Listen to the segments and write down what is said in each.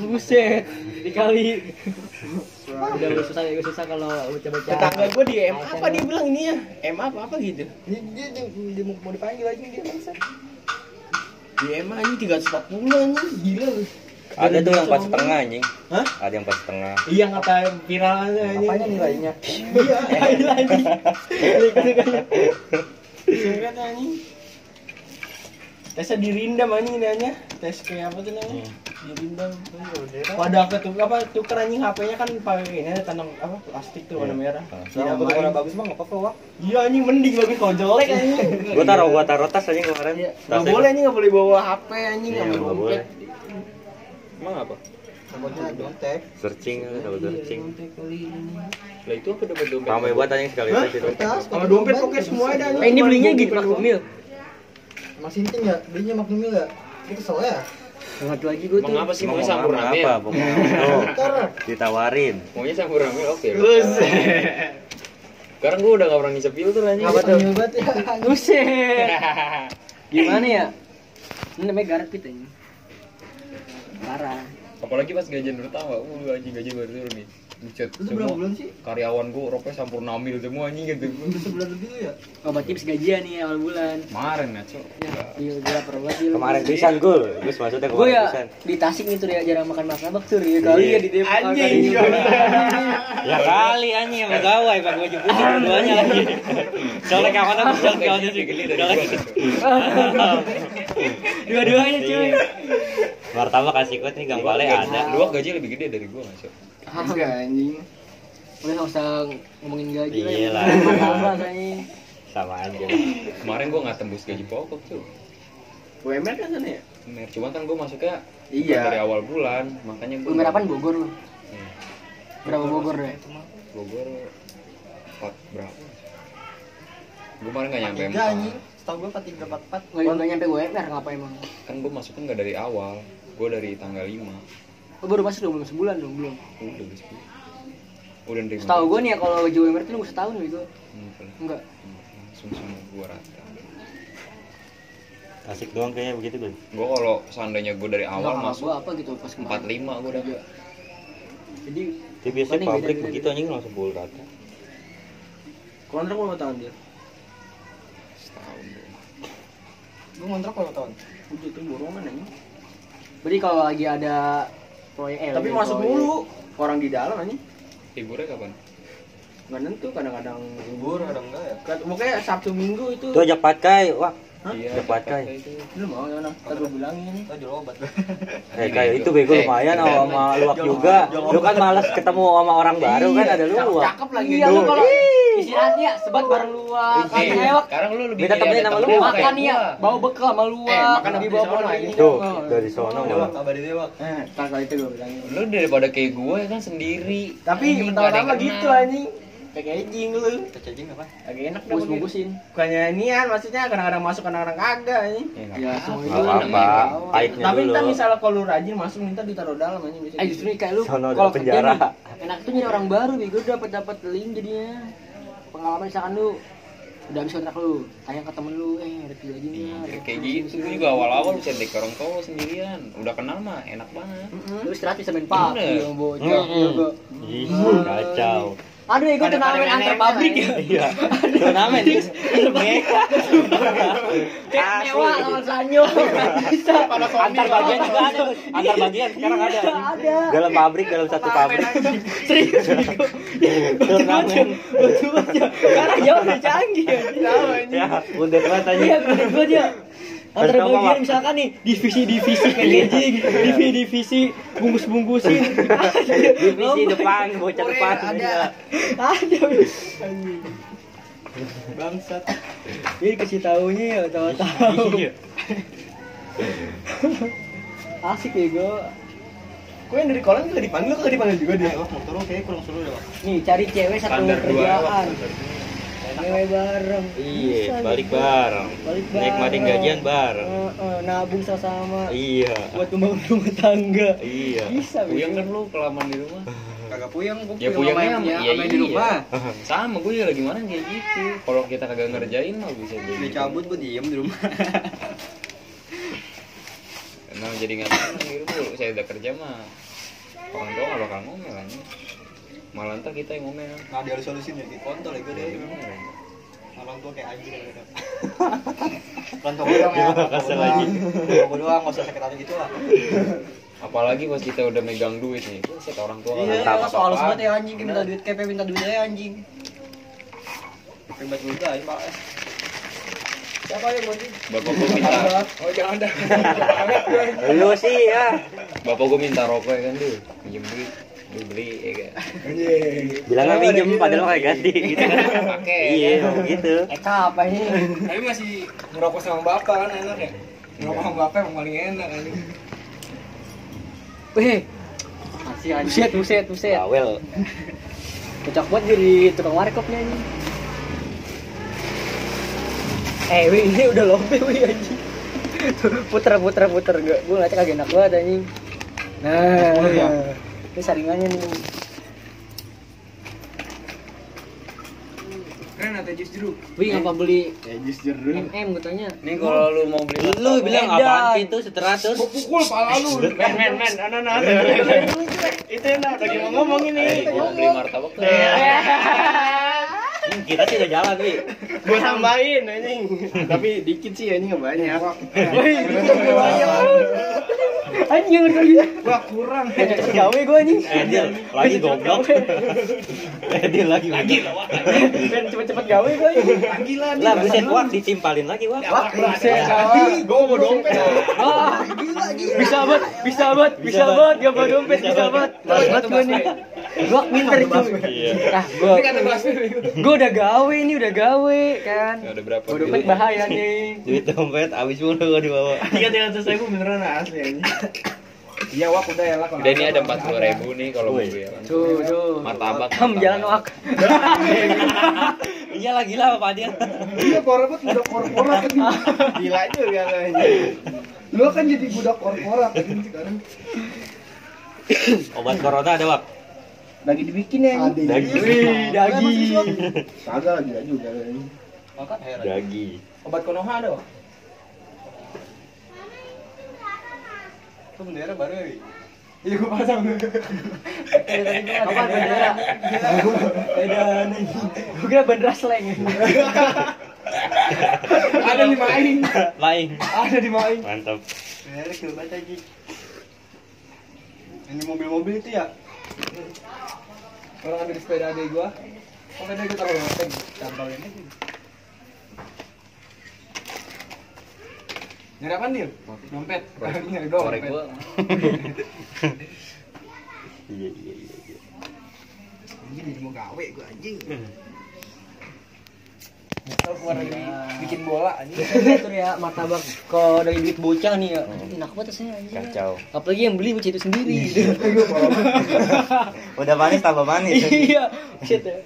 buset. Dikali. Udah gue susah gue susah kalau baca-baca. Tetangga gue di M apa dia bilang ini ya M apa apa gitu? Dia, dia, mau, mau dipanggil aja dia bangsa. di M aja tiga ratus empat puluh anjing. Gila lu. Ada tuh yang empat setengah anjing. Hah? Ada yang empat setengah. iya ngata viral aja anjing. Apanya nilainya? iya gila anjing singkat anjing. Tesnya dirindam anjing nanya tes kayak apa tuh namanya dirindam pada ketuk apa tuker anjing HP-nya kan pakai ini ada kantong apa plastik tuh warna merah Selama aku warna bagus mah nggak apa-apa wak. iya anjing mending bagus kalau jelek anjing Gua taruh gua taruh tas anjing kemarin. Nggak Tasnya boleh anjing nggak boleh bawa HP anjing Iya, nggak nggak boleh boleh. dompet Emang apa? Nyontek. Searching kalau searching. Dompet. Lah itu apa dompet dompet? Ramai banget anjing sekali itu. Tas, Sama dompet pokoknya semua ada anjing. eh ini belinya dompet gitu doang. maksumil Mas Sinting ya, belinya Magnumil ya. Dia kesel ya. Nggak lagi gue tuh Emang apa sih Mau ngomong sampur apa? ditawarin. Maunya sampur ramil oke. Buset. Sekarang gua udah gak pernah ngisep filter anjing. Apa tuh? banget ya. buset gimana ya ini namanya garpit ini parah Apalagi pas gajian pertama, uh anjing gajian baru turun nih. Bucet, Itu berapa semua bulan sih? karyawan gua roknya sampur namil semua anjing gitu. Sebulan lebih lu ya. oh berarti habis gajian nih awal bulan Kemarin ya, Cok. iya gue lapar banget Gil. Kemarin pisan gul. Terus maksudnya gue kemarin ya pisan. di Tasik nih tuh ya jarang makan martabak tuh ya kali ya di Depok Anjing, kali iya. Ya kali anjing sama gawai pak gua jemput dua-duanya lagi. Soalnya kawan aku soal kawan sih geli gua. dua-duanya cuy Martabak kasih kuat nih Gang ada. Dua gaji lebih gede dari gua, Cok. Enggak anjing. udah nggak usah ngomongin gaji lah Iya lah. kayaknya Sama aja. Kemarin gua nggak tembus gaji pokok, Cok. UMR kan sana ya? Bener, cuman kan gua masuknya Iya. dari awal bulan, makanya gua Umur apaan Bogor lu? Hmm. Berapa Bogor deh? Bogor 4 berapa? Gue kemarin gak nyampe anjing. Setahu gua 43 44. Nggak nggak nyampe UMR ngapa emang? Kan gue masuknya gak dari awal Gue dari tanggal 5 Oh, baru masuk dong belum sebulan dong belum. Udah guys Udah nerima Setahu gue nih ya kalau gaji UMR tuh nunggu setahun gitu. Enggak. Langsung semua gue rata Asik doang kayaknya begitu gue. Gue kalau seandainya gue dari awal Nggak, masuk gua apa gitu pas kemarin. 45 gue udah Jadi Tapi biasanya pabrik beda-beda. begitu anjing langsung pukul rata. Kontrak berapa tahun dia? setahun dong. Gua ngontrak berapa tahun? Udah tuh borongan anjing. berarti kalau lagi ada proyek eh, Tapi lagi masuk proyek- mulu orang di dalam anjing. Liburnya kapan? Nggak nentu kadang-kadang Libur ada enggak ya? Pokoknya Sabtu Minggu itu. Tuh ajak patkai, wah. Iya, Cepat, Kai. kayak itu. Lu mau ya, Nang? Tadi gua bilangin. Kita jual obat. Eh kayak itu bego Eh, lumayan sama luak juga. Lu kan males ketemu sama orang baru kan ada luak. Cakep lagi. Iya lu kalau istirahatnya sebat bareng luak, kan Eh, ewak. sekarang lu lebih milih temenin sama lu. kayak Makan ya, bawa bekal sama luak, Eh, makan pohon sono ini. aja. Tuh, Oh. dari sono malah. kabar dewak. Eh, tak kali itu gua bilangin. Lu daripada kayak gue ya kan sendiri Tapi yang gitu anjing. Packaging lu. Cacing apa? Agak enak dah Bungkus bungkusin. Bukannya nian maksudnya kadang-kadang masuk kadang-kadang kagak anjing. Ya, Ya, semua itu pahitnya Tapi ntar misalnya kalau lu rajin masuk minta ditaruh dalam anjing biasanya. Eh justru nih kayak lu kalau penjara. enak tuh jadi orang baru bego dapat dapat link jadinya. Pengalaman misalkan lu udah habis kontrak lu, tanya ke temen lu, eh ada kerja lagi nih. Kayak gitu gue juga awal-awal bisa take orang tua sendirian udah kenal mah enak banget Lu istirahat bisa main. Mm-mm. jago. Ih, kacau. Aduh, ya Ada turnamen antar pabrik lah, ya. Iya. Turnamen. Kayak mewah lawan Sanyo. Bisa. Antar bagian juga ada. Antar bagian sekarang ada. Ada. Dalam pabrik, dalam satu pabrik. Serius. Turnamen. Sekarang jauh udah canggih. Ya, undet banget aja. Iya, gue gue aja. Antar Kasih tau, bagian misalkan nih divisi-divisi packaging, divisi-divisi bungkus-bungkusin. Divisi depan, bocah depan. Ada. Ada. Anjing. Bangsat. Jadi kasih taunya ya tahu-tahu. Iya. Asik ya gue. Kok yang dari kolam juga dipanggil kagak dipanggil juga dia? Eh, wah, motor lu kayaknya kurang seru Wak. Nih cari cewek satu kerjaan. Cewek bareng. Iya, balik nih. bareng. Balik bareng. Nikmatin gajian bareng. Heeh, nabung sama-sama. Iya. Buat membangun rumah tangga. Iya. Bisa Puyeng bego. kan lu kelamaan di rumah Kagak puyeng, gua Ya puyeng sama yang iya, sama yang di rumah. Sama gue juga gimana kayak gitu Kalau kita kagak ngerjain mah bisa jadi Dia cabut gua diem di rumah. Nah Nah, jadi nggak tenang gitu bu. Saya udah kerja mah orang tua nggak bakal ngomel aja. Malah ntar kita yang ngomel. Nah, ada solusinya gitu. Kontol ya gue deh. Ngomel. Orang tua kayak anjing tua gue doang ya. Anjing. doang. Gue doang, nggak usah sakit hati gitu lah. Apalagi pas kita udah megang duit nih, set orang tua Iya, nggak tahu soal banget ya anjing. Minta duit, kayak minta duit aja anjing. Ribet juga ya, Pak. Siapa yang mau Bapak gua minta, Oh jangan dah. Lu sih ya. bapak gua minta rokok ya kan tuh, pinjem duit, beli ya kan. Bilang nggak pinjem padahal kayak ganti gitu. Pakai. Iya, gitu. Eka apa ini? Tapi masih ngerokok sama bapak kan enak ya. Ngerokok sama bapak yang paling enak kan. Wih. Masih anjing. Buset, buset, buset. Bawel. Cocok buat jadi tukang warkop nih anjing. Eh, wih, ini udah lompe wih anjing. Puter, puter, puter. Gue gue ngeliatnya kagak enak banget anjing. Nah? Ini saringannya nih. Keren ada jus jeruk. Wih, ngapa beli Ya, jus jeruk. MM gue tanya. Nih kalau lu mau beli Lu bilang apaan itu 100? Gua pukul pala lu. Men men men, ana ana. Itu enak lagi mau ngomong Eh, ini. gua beli martabak. Hmm, Kita sih udah jalan, Wi. Gua tambahin anjing. Tapi dikit sih anjing enggak banyak. Anjing gitu. Wah, kurang. Cepet gawe gue anjing. Edil lagi goblok. Edil lagi lagi. Ben cepet-cepet gawe gue. Lagi lah. Lah buset wak ditimpalin lagi wak. Wah, buset. Gua mau dompet. Ah, bisa banget, bisa banget, bisa banget, gak bawa dompet, bisa banget. Banget gue nih. Gue pinter cuy. Iya. Ah, gue, gue udah gawe ini udah gawe kan. Ya udah berapa? Dompet bahaya nih. Duit dompet habis mulu gua dibawa. Tiga tiga ratus ribu beneran asli anjing. Iya wak udah ya lah. Udah ini ada empat puluh ribu nih kalau mau beli. Tuh, tuh. Martabak. Kamu jalan wak. Iya lah gila apa dia. Iya, korporat budak korporat kan. Gila juga lo anjing. Lu kan jadi budak korporat kan sekarang. Obat corona ada wak. Lagi dibikin ya. Daging. Wih, daging. Kagak lagi juga. anjing. Daging. Obat konoha ada, Wak? Itu bendera baru ya, Wi? Iya, gua pasang. Apa bendera? Beda nih. Gue kira bendera slang. ada di main. Lain. Ada di main. Mantap. Bendera banget anjing. Ini mobil-mobil itu ya? Orang ada di sepeda adek gua. Kok ada gua taruh loteng, cantolin aja. Nyari apa, Nil? Dompet. Nyari Korek dompet. gua. Iya iya iya. iya. Anjing jadi mau gawe gua anjing. Hmm. Nyesel keluar lagi bikin bola anjing. Tuh ya martabak kalau dari duit bocah nih ya. Enak banget rasanya anjing. Kacau. Apalagi yang beli bocah itu sendiri. Udah manis tambah manis. Iya. Shit ya.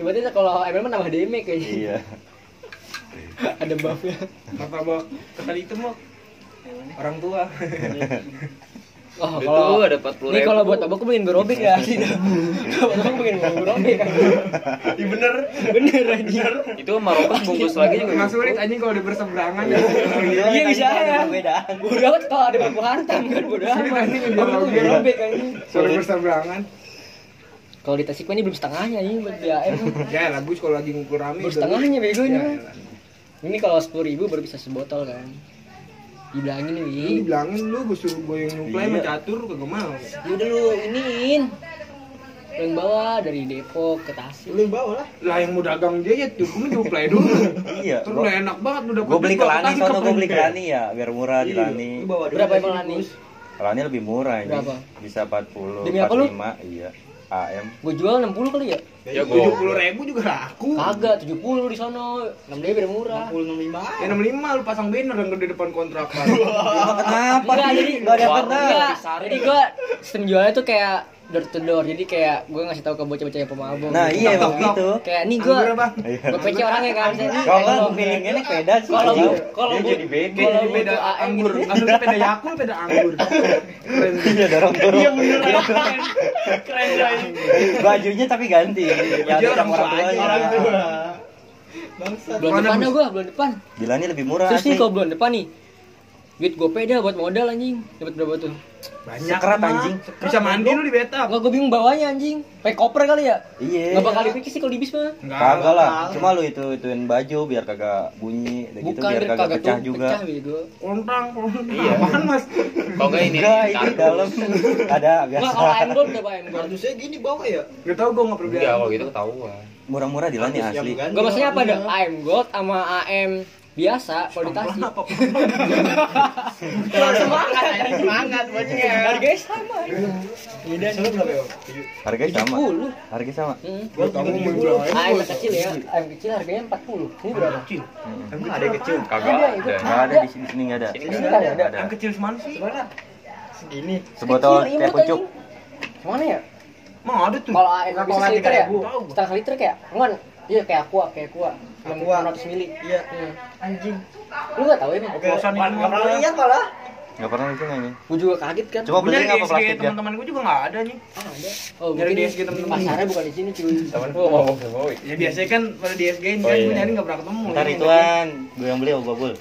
Tiba-tiba kalau ML mah nambah damage kayaknya. Iya. Ada buffnya. Martabak kali itu mah orang tua. Oh, kalau ada 40 Nih kalau buat abang aku pengen gerobek ya. Kalau abang pengen gerobek kan. Iya bener. Bener anjir. Itu sama rokok bungkus lagi juga. Mas Surit anjing kalau di berseberangan ya. Iya bisa ya. Perbedaan. Bodoh amat kalau ada buku hantam kan bodoh amat. anjing gerobek. anjing. Kalau di berseberangan. Kalau di Tasikmalaya ini belum setengahnya ini buat BAM. Ya lah Gus kalau lagi ngukur rame. Baru setengahnya begonya. Ini kalau sepuluh ribu baru bisa sebotol kan. Dibilangin Lu nih. dibilangin lu gue suruh gue yang nuplai Iya. sama catur kagak mau. Ya udah lu iniin. Lu yang bawa dari Depok ke Tasik. Lu yang bawa lah. Lah yang mau dagang dia ya tuh gue nuplai dulu. Iya. Terus udah enak banget udah Gue beli ke Lani, sono gue beli ke Lani ya, biar murah di Lani. Lu bawa Berapa emang Lani? Lani lebih murah ini. Berapa? Bisa 40, Demi apa lu? 45, iya. AM. Gue jual 60 kali ya? Ya Tujuh gua. puluh ribu juga laku. Kagak, 70 di sono. 6 DB udah murah. 65 Ya 65 lu pasang banner yang gede depan kontrakan. Kenapa Enggak, jadi Gak ada. Enggak, jadi gua sistem jualnya tuh kayak door to door. Jadi kayak gua ngasih tahu ke bocah-bocah yang pemabuk. Nah gitu. iya emang gitu. Kayak nih apa? gua PC orangnya kan. Kalau kalau feelingnya nih beda sih. kalau Iya. kalau jadi beda. Jadi Kalau beda anggur. gitu. Anggur beda yakul beda anggur. Keren. Iya dorong dorong. Iya bener keren. Keren coy. Bajunya tapi ganti. Yang orang orang tua aja, tuanya. orang tua. Bulan Mana, depan gua bulan depan. Bilangnya lebih murah Terus nih sih. kalau bulan depan nih duit gope dah buat modal anjing dapat berapa tuh Banyak. Sekerat, anjing. Bisa mandi lu di betap. Enggak gue bingung bawanya anjing pakai koper kali ya Iya. Nggak bakal dipikir sih kalau di bis mah Kagak lah. Cuma lu itu ituin baju biar kagak bunyi, udah gitu bukan biar kagak kagak pecah tuh juga. pecah Kontang, kontang. Iya. Apaan, Mas? Kalau enggak ini Enggak, di kartu. dalam ada biasa. kalau AM gold coba AM gold Kardusnya gini bawa ya? Gak tau gue nggak perlu Enggak, kalau gitu ketahuan. Murah-murah di lani yang asli. Enggak maksudnya apa ada kardusnya. AM gold sama AM biasa kalau di Tasik Apa? semangat semangat bajunya harganya sama beda Lu berapa ya? Harganya sama. 70 Harganya sama. Hmm. Gua kamu mau jual. AM yang kecil ya, AM kecil harganya 40. Ini berapa? Kecil. Emang ada yang kecil? Kagak Ada. Enggak ada di sini sini enggak ada. Sini Ini nggak ada. Yang kecil semana sih? Segini. Sebotol teh pucuk. Mana ya? Emang ada tuh. Kalau AM Kagak bisa liter ya? kayak gua. Setengah liter kayak? Enggak. Iya kayak aqua, kayak aqua. Yang Aqua. 600 mili. Iya. Anjing. Lu enggak tahu ini? Oke, Kosan nggak ini pernah lihat malah. Enggak pernah itu nanya. Gua juga kaget kan. Coba di apa SG plastiknya? teman-teman gue juga nggak ada nih. Ah, ada. Oh, Nyari mungkin di SG temen-temen. pasarnya bukan di sini, cuy. Temen gua mau mau. Ya biasanya kan pada di SG ini Oh, kan iya. gue nyari nggak pernah ketemu. Ntar Ini ituan, gue yang beli obat bul.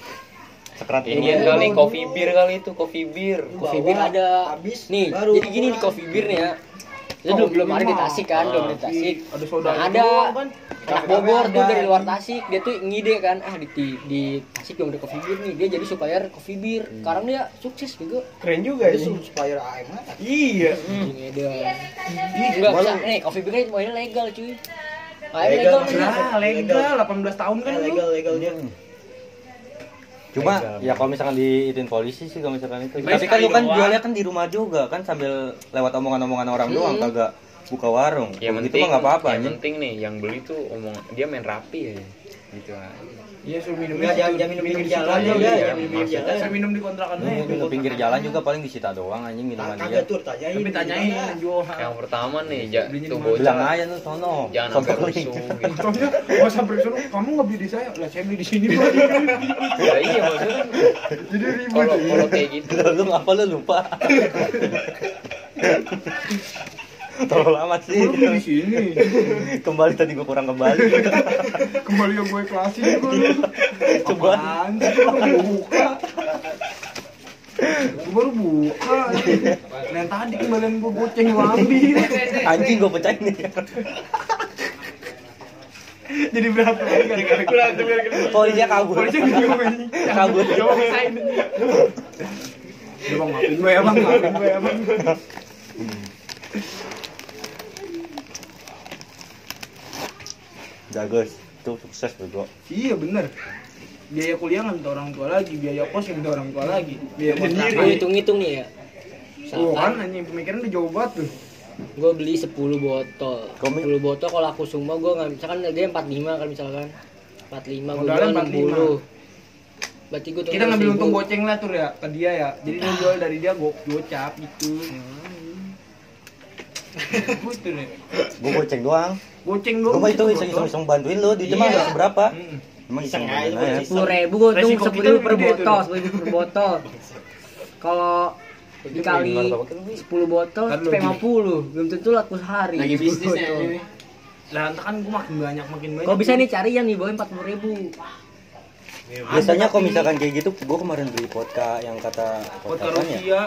Sekerat Ini ini. kali coffee beer kali itu, coffee beer. Coffee beer ada. Habis. Nih, baru jadi gini di coffee beer nih ya. Itu Oh, belum ada di. Tasik kan, belum ada di. Tasik. Ada saudara Nah, ada kan. anak Bogor tuh dari luar Tasik dia tuh ngide kan ah di, di, Tasik belum ada coffee beer nih dia jadi supplier coffee beer sekarang dia sukses juga Keren juga Itu ini. supplier AM kan? Iya. anjing edan enggak bisa nih coffee beer kan semuanya legal cuy legal, Legal, legal, Nah, legal 18 tahun kan lu. legal legal dia. Cuma ya kalau misalkan diitin polisi sih kalau misalkan itu. Baik Tapi kan lu kan jualnya kan di rumah juga kan sambil lewat omongan-omongan orang doang Hmm. kagak buka warung. Ya penting, mah nggak apa-apa yang anjing. penting nih yang beli tuh omong dia main rapi ya. Gitu aja. Iya, suruh minum. Enggak, jangan- jangan minum di jalan, ya, udah. jangan Jangan minum di minum jalan. Saya minum di kontrakan aja. di pinggir jalan juga paling disita doang anjing minuman dia. Kagak tuh tanyain. Tapi tanyain jual. Yang pertama nih, tuh mana? Bilang bocah aja tuh sono. jangan sampai rusuh. Contohnya, gua sampai suruh, kamu nggak beli di saya, lah saya beli di sini. Ya iya maksudnya Jadi ribut. kalau kalau kayak gitu Lu ngapa lu lupa? Terlalu lama sih. Lu di sini. Kembali tadi gua kurang kembali. Kembali yang gue kelasin juga lu. Coba. Buka. Gue baru buka. Nah, yang tadi kembalian gue goceng lu ambil. Anjing gua pecahin nih. Jadi berantem gara-gara Polisi kabur. Polisi bingung ini. Kabur. Pisahin. Udah bang, maafin gue ya bang, maafin gue ya bang. Bagus. Itu sukses bego. Iya bener. Biaya kuliah nggak minta orang tua lagi, biaya kos yang minta orang tua lagi. Biaya gue kontrakan. hitung-hitung nih ya Oh kan misalkan anjing pemikiran udah jauh banget tuh. gue beli 10 botol 10 botol kalau aku sumbang gue nggak misalkan dia 45 kan misalkan 45 gue jual 60 berarti gue Kita ngambil untung goceng lah tuh ya ke dia ya. Jadi dia jual dari dia go gocap gitu. Gitu nih. Gua goceng doang. Gua doang. mah itu gitu, iseng-iseng bantuin lu, duitnya mah Iya. nggak seberapa. Emang iseng aja, aja. Bang. sepuluh ribu gue untung Resiko sepuluh kita ribu per gede tuh. botol sepuluh ribu per botol kalau dikali 10 botol Kan lu sampai gini. 50 belum tentu laku sehari Lagi 10 bisnisnya botol. ini. Lah kan gua makin banyak makin banyak. kalau bisa nih cari yang di bawah 40 ribu Biasanya kalau misalkan kayak gitu, gua kemarin beli vodka yang kata Vodka ya? Rusia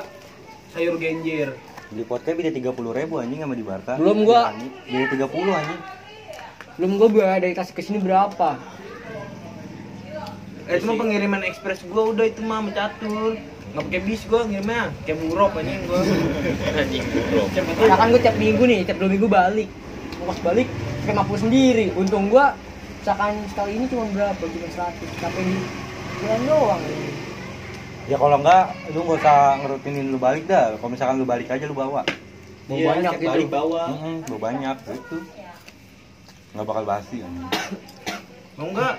sayur genjer. Beli vodka beda 30 ribu anjing sama di Barca. Belum gua. Beda 30 anjing. belum gue biaya dari tasik ke sini berapa Eh cuma pengiriman ekspres gua udah itu mah mencatur. Nggak pakai bis gua ngirimnya, kayak buruk anjing gua. anjing. Nah kan gue tiap minggu nih, tiap dua minggu balik Ongkos balik, pakai 50 sendiri Untung gue, misalkan sekali ini cuma berapa? Cuma 100 Tapi di bulan doang Ya kalau enggak, lu nggak usah ngerutinin lu balik dah. Kalau misalkan lu balik aja lu bawa. Mau Iya, banyak gitu balik bawa. Heeh, bawa banyak gitu. Nggak bakal basi anjing. Mau enggak?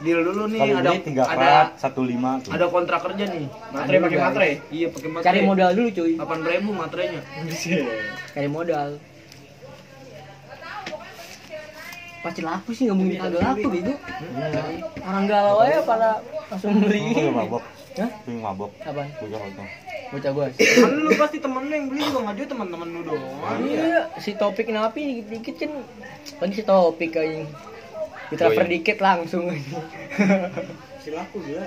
Deal dulu nih Kalau ada 3 ada karat 15 tuh. ada kontrak kerja nih. Matre pakai matre? Iya, pakai matre. Cari modal dulu cuy 8.000 matrenya. Cari modal Pasti laku sih, nggak mungkin kagak laku gitu Orang galau aja pada langsung beli yang mabok. Hah? Yang mabok. Apaan? Bocah kosong. Bocah gue Kan lu pasti temen lu yang beli juga nggak juga teman-teman lu doang. Iya, si topik napi dikit-dikit kan Lagi si topik Di transfer Oh, iya. dikit langsung Si laku gila.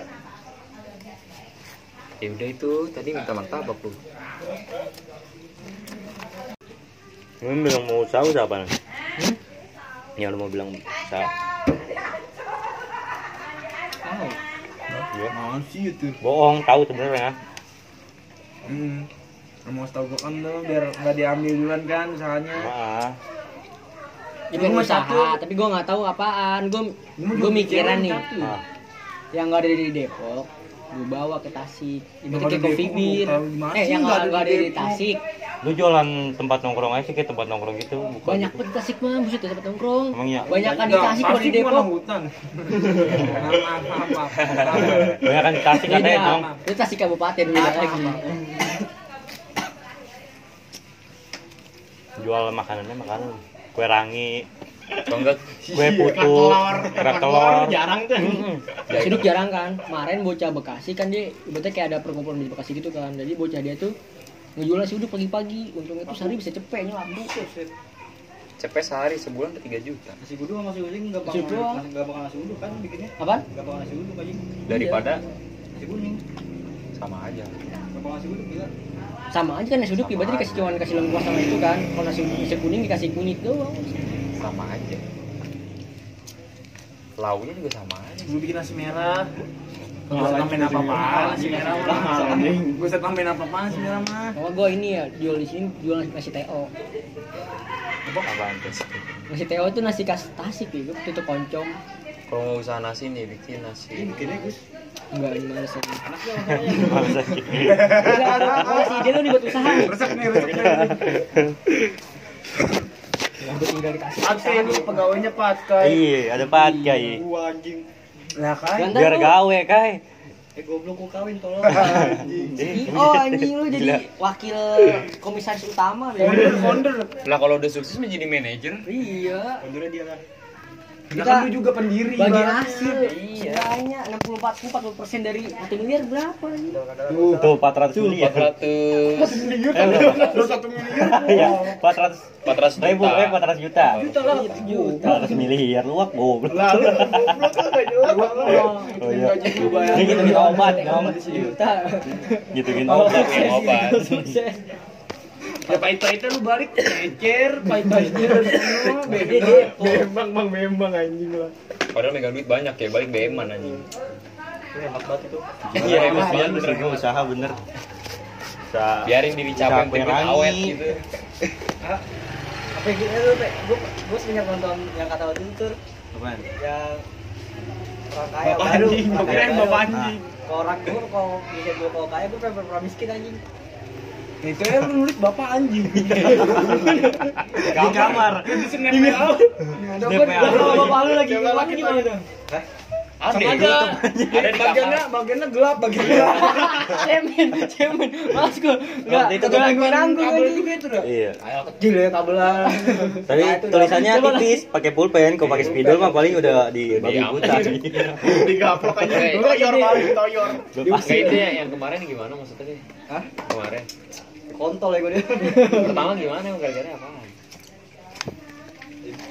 Ya udah itu tadi minta martabak lu. Lu bilang mau usaha usaha apa? Ya lu mau bilang usaha. Iya. Mau sih itu. Bohong, tahu sebenarnya. Hmm. Mau tahu gua kan lo biar nggak diambil duluan kan usahanya. Maaf. Ya pengen usaha, tapi gue nggak tahu apaan. Gue gue mikiran nih, Ah. yang nggak ada di Depok, gue bawa ke Tasik. Itu di mana Eh, yang nggak ada di? Tasik. Lu jualan tempat nongkrong aja sih kayak tempat nongkrong gitu. buka Banyak gitu. di Tasik mah, buset tempat nongkrong. Emang iya? Banyak kan di Tasik kalau di Depok. hutan. Banyak kan di Tasik ada ya, Dong. Itu Tasik Kabupaten beda lagi. Jual makanannya makanan kue rangi, Kalau enggak kue putu, kerak telur. Jarang tuh. Siduk jarang kan. Kemarin bocah Bekasi kan dia ibaratnya kayak ada perkumpulan di Bekasi gitu kan. Jadi bocah dia tuh ngejual nasi uduk pagi-pagi. Untungnya tuh sehari bisa cepet nyelabu. cepet sehari sebulan ke 3 juta. Nasi buduk sama nasi kuning enggak Nasi bakal doang. nasi enggak bakal nasi uduk kan bikinnya. Apaan? Enggak bakal nasi uduk aja. Daripada Nasi kuning. sama aja. Enggak bakal nasi uduk gila. Sama aja kan nasi uduk ibaratnya dikasih cuma dikasih lengkuas sama itu kan. Kalau nasi nasi kuning dikasih kunyit doang. Sama aja. Lauknya juga sama aja. Gue bikin nasi merah. Gue Malah tambahin apa apa merah. nasi merah Lah, mah. Gue set tambahin apa apa nasi merah mah. Kalau gue ini ya jual di sini jual nasi TO. Apaan tuh? Nasi TO itu nasi khas Tasik ya, tutup koncom. Kalau mau usaha nasi nih bikin nasi. Bikinnya Gus. Enggak. Anak gua masalahnya. Males aja. Enggak ada apa sih dia tuh dibuat usaha. Resep nih, resep nih. Yang gue tinggal di Tasik. Patka ini pegawainya Patka. Iya, ada patkai. Gua anjing. Lah kan. Ganteng Biar gawe, kai. Eh goblok gua kawin tolong. Oh anjing lu jadi Gila. wakil komisaris utama Founder, ya. founder. Lah kalau udah sukses menjadi manajer, Iya. Mundurin dia lah. Kita kan lu juga pendiri. bagi hasil iya. Setidaknya 64 40 persen dari 1 miliar berapa nih? Tuh, tuh 400 miliar. 400 Eh, berapa? Lu satu miliar. Iya, 400 400 ribu, juta. eh 400 juta. Juta lah, juta. 400 miliar, lu wak goblok. Lalu goblok lu enggak jelas. Oh iya. Lu bayar. Ini gitu obat, obat. Juta. Gitu gitu Oh, obat. Sukses. obat. Ya pahit-pahitnya lu balik ngecer, pahit-pahitnya semua beda. deh. Bembang, bang bembang anjing lah. Padahal megang duit banyak ya, balik BM-an anjing. Hebat banget itu. Iya, hebat Iya, banget. bener usaha bener. Biarin diri capek lagi. awet gitu. Apa gitu lu, Pe? Gua gua sering nonton yang kata waktu itu tuh Apaan? yang orang kaya Bapak baru. anjing, bapak anjing. Kalau orang gua kalau bisa gua kalau kaya gua pengen pernah miskin anjing. Itu ya lu nulis bapak anjing. Di kamar. Di snapnya apa? DP Kalau bapak lu lagi gimana gimana tuh? Ada Sama di aja. Ada di Bagiannya kamar. bagiannya gelap, bagiannya gelap. Cemen, cemen. Mas Waktu itu itu gue nanggung Kabel juga itu dah. Iya. Ayo kecil ya kabelan. Tapi Nah, tulisannya tipis, pakai pulpen. Kalau pakai spidol mah paling udah di babi Iya, buta. Digaplok aja. Toyor paling toyor. Enggak itu ya yang kemarin gimana maksudnya deh? Hah? Kemarin. Kontol ya gua dia. Pertama gimana emang gara-gara apaan?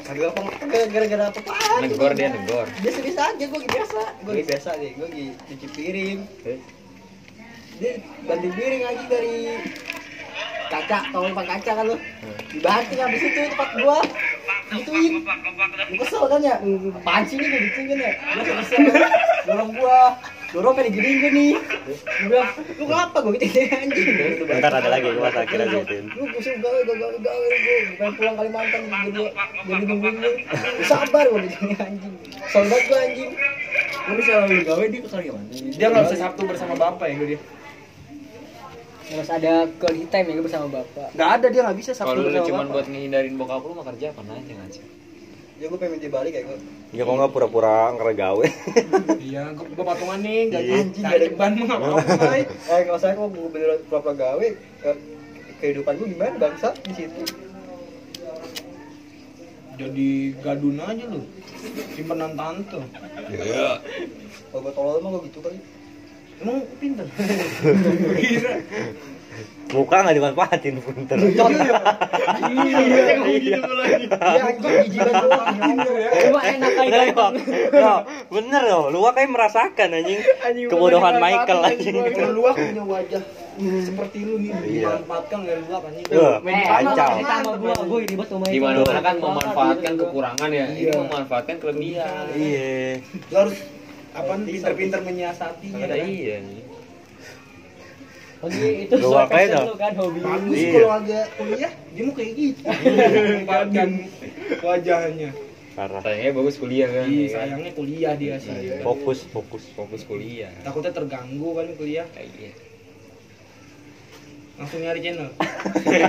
Kagak apa gara-gara apa apaan? Negor dia negor. Aja gua biasa. Gua lagi biasa nih, gua lagi cuci piring. Dia banting piring aja dari kaca, tau depan kaca kan lu. Dibanting habis itu tempat gua. Gituin. Gua kesel kan ya. Apaan sih ini gua gituin kan ya. Gua kesel. Dorong gua. Dorong kan diginiin gua nih. Gua bilang, lu ngapa gua gituin anjing. Ntar ada lagi gua akhirnya gituin. Lu gue gawe, gawe, gawe, gawe, gue pengen pulang Kalimantan jadi jadi nungguin lu. Sabar gue di sini anjing. Sobat gue anjing. Lu bisa lu gawe di ke Kalimantan. Dia nggak bisa Sabtu bersama bapak ya gua dia. Harus ada quality time ya bersama bapak. Nggak ada dia nggak bisa Sabtu Kalau lu cuma buat ngehindarin bokap lu mah kerja apa aja nggak sih? Ya gue pengen minta balik ya gue. Ya kok nggak pura-pura ngeregawe. Iya, gua, gua patungan nih, gaji Iya. anjing dari ban mah nggak apa-apa. Eh nggak usah kok gue bener pura gawe. ke- kehidupan gue gimana bangsa di situ. Jadi gadun aja lu. Simpenan tante. Kalau gue tolol mah gue gitu kali. Emang pinter. Kira. Muka nggak dimanfaatin printer. Iya, enak Bener. Yo, bener loh, lu kayak merasakan anjing kebodohan Michael anjing. Kalau lu punya wajah seperti lu nih Iya. dimanfaatkan oleh lu anjing. Wah, Eh, kacau. Di itu. mana kan memanfaatkan kekurangan ya. Ini memanfaatkan kelebihan. Iya. Lu harus apa pintar-pintar menyiasatinya. Ada iya nih. Oh, iya, itu Lu passion kan hobi. Bagus Iya. kalau agak kuliah dia mau kayak gitu. Memanfaatkan wajahnya. Parah. Sayangnya bagus kuliah kan. Iya, ya kan? sayangnya kuliah dia sayang. Fokus, fokus. Fokus kuliah. Takutnya terganggu kan kuliah. Iya. Langsung nyari channel.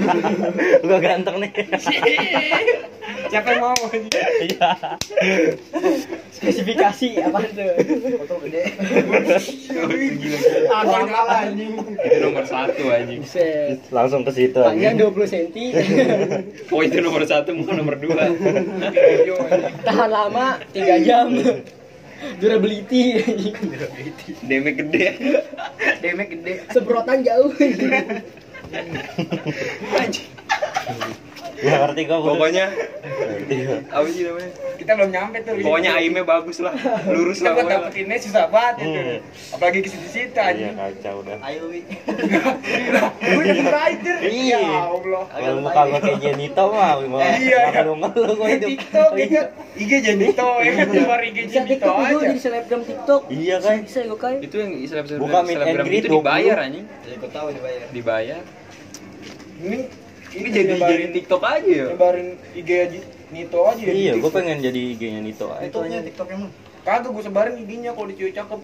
Gua ganteng nih. Siapa yang mau? Iya. Spesifikasi apa tuh? Foto gede. Apa anjing? Itu nomor satu anjing. Langsung ke situ Panjang anjing. 20 cm. Oh itu nomor satu bukan nomor dua. Tahan lama 3 jam. Durability. Damage gede. Demek gede. Semprotan jauh. Gua ngerti gua. Pokoknya gua. apa sih namanya? Kita belum nyampe tuh. Pokoknya aimnya bagus lah. Lurus kita lah. buat pokoknya. dapetinnya susah banget itu. Hmm. Apalagi ke situ-situ Iya, anjing. kacau udah. Ayo Wi. Gue jadi writer. Iya. Ya Allah. Kalau muka gua kayak Jenito mah, mau Iya. kalau ngeluh gua Di hidup. TikTok ingat IG Jenito ya kan keluar IG Jenito TikTok aja. jadi selebgram TikTok. Iya kan? Bisa gue kayak. Itu yang selebgram Buka meet and selebgram itu 20. dibayar anjing. Ya gua tahu dibayar. Dibayar. Ini Ini jadi jadi TikTok aja ya. nyebarin IG aja Nito aja ya. Iya, TikTok. pengen jadi IG-nya Nito aja. TikToknya TikTok emang. Kagak gue sebarin IG-nya kalau di cewek cakep.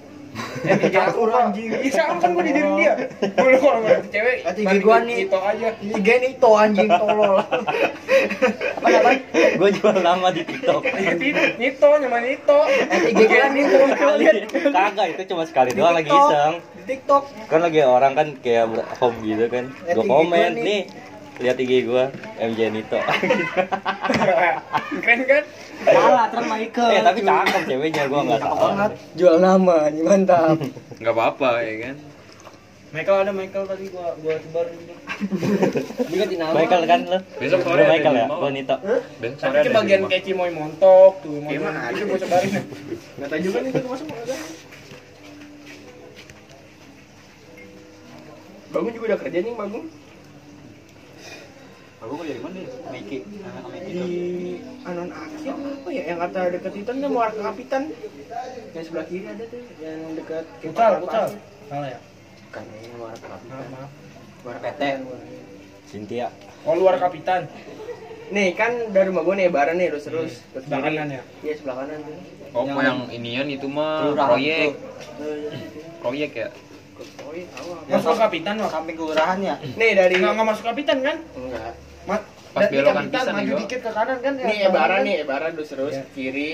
Eh, IG aku anjing. Iya, sama kan gue di diri dia. Gue kalau ngeliat cewek, Berarti IG gua nih. Nito aja. IG Nito anjing tolol. Apa namanya? Gua jual nama di TikTok. Iya. Nito, nyaman Nito. IG gua Nito. Kagak, itu cuma sekali doang lagi iseng. Di TikTok. Kan lagi orang kan kayak home gitu kan. Gua komen nih. Lihat IG gua MJ Nito. Keren kan? Salah, terus Michael. eh, tapi cakep ceweknya gua enggak tahu. Banget. Jual nama, nih mantap. Enggak apa-apa ya kan. Michael ada Michael tadi gua gua sebarin juga. Diganti nama. Michael kan lu? Besok sore ada Michael ya? Gua Nito. Besok Tapi sore ke ada bagian kayak Cimoy montok tuh, mau Gimana? itu gua sebarin. Enggak tahu juga nih itu masuk ada. Bangun juga udah kerja nih, Bangun. Aku kerja di mana? Miki. di anon akhir apa ya yang kata deket itu kan muara kapitan yang sebelah kiri ada tuh yang dekat pucal pucal salah ya Kan ini luar kapitan. maaf maaf Luar PT. Cynthia. oh luar kapitan Nih kan dari rumah gue nih bareng nih terus terus. Terus sebelah kanan ya Iya sebelah kanan tuh. Oh, yang inian itu mah proyek. Proyek ya. Oh iya tahu. masuk kapitan wah Samping kelurahan ya? Nih dari nggak nggak masuk kapitan kan enggak. Mat Pas belokan pisan maju nih, Go. dikit ke kanan kan Nih Ebara nih, Ebara terus terus Iya. kiri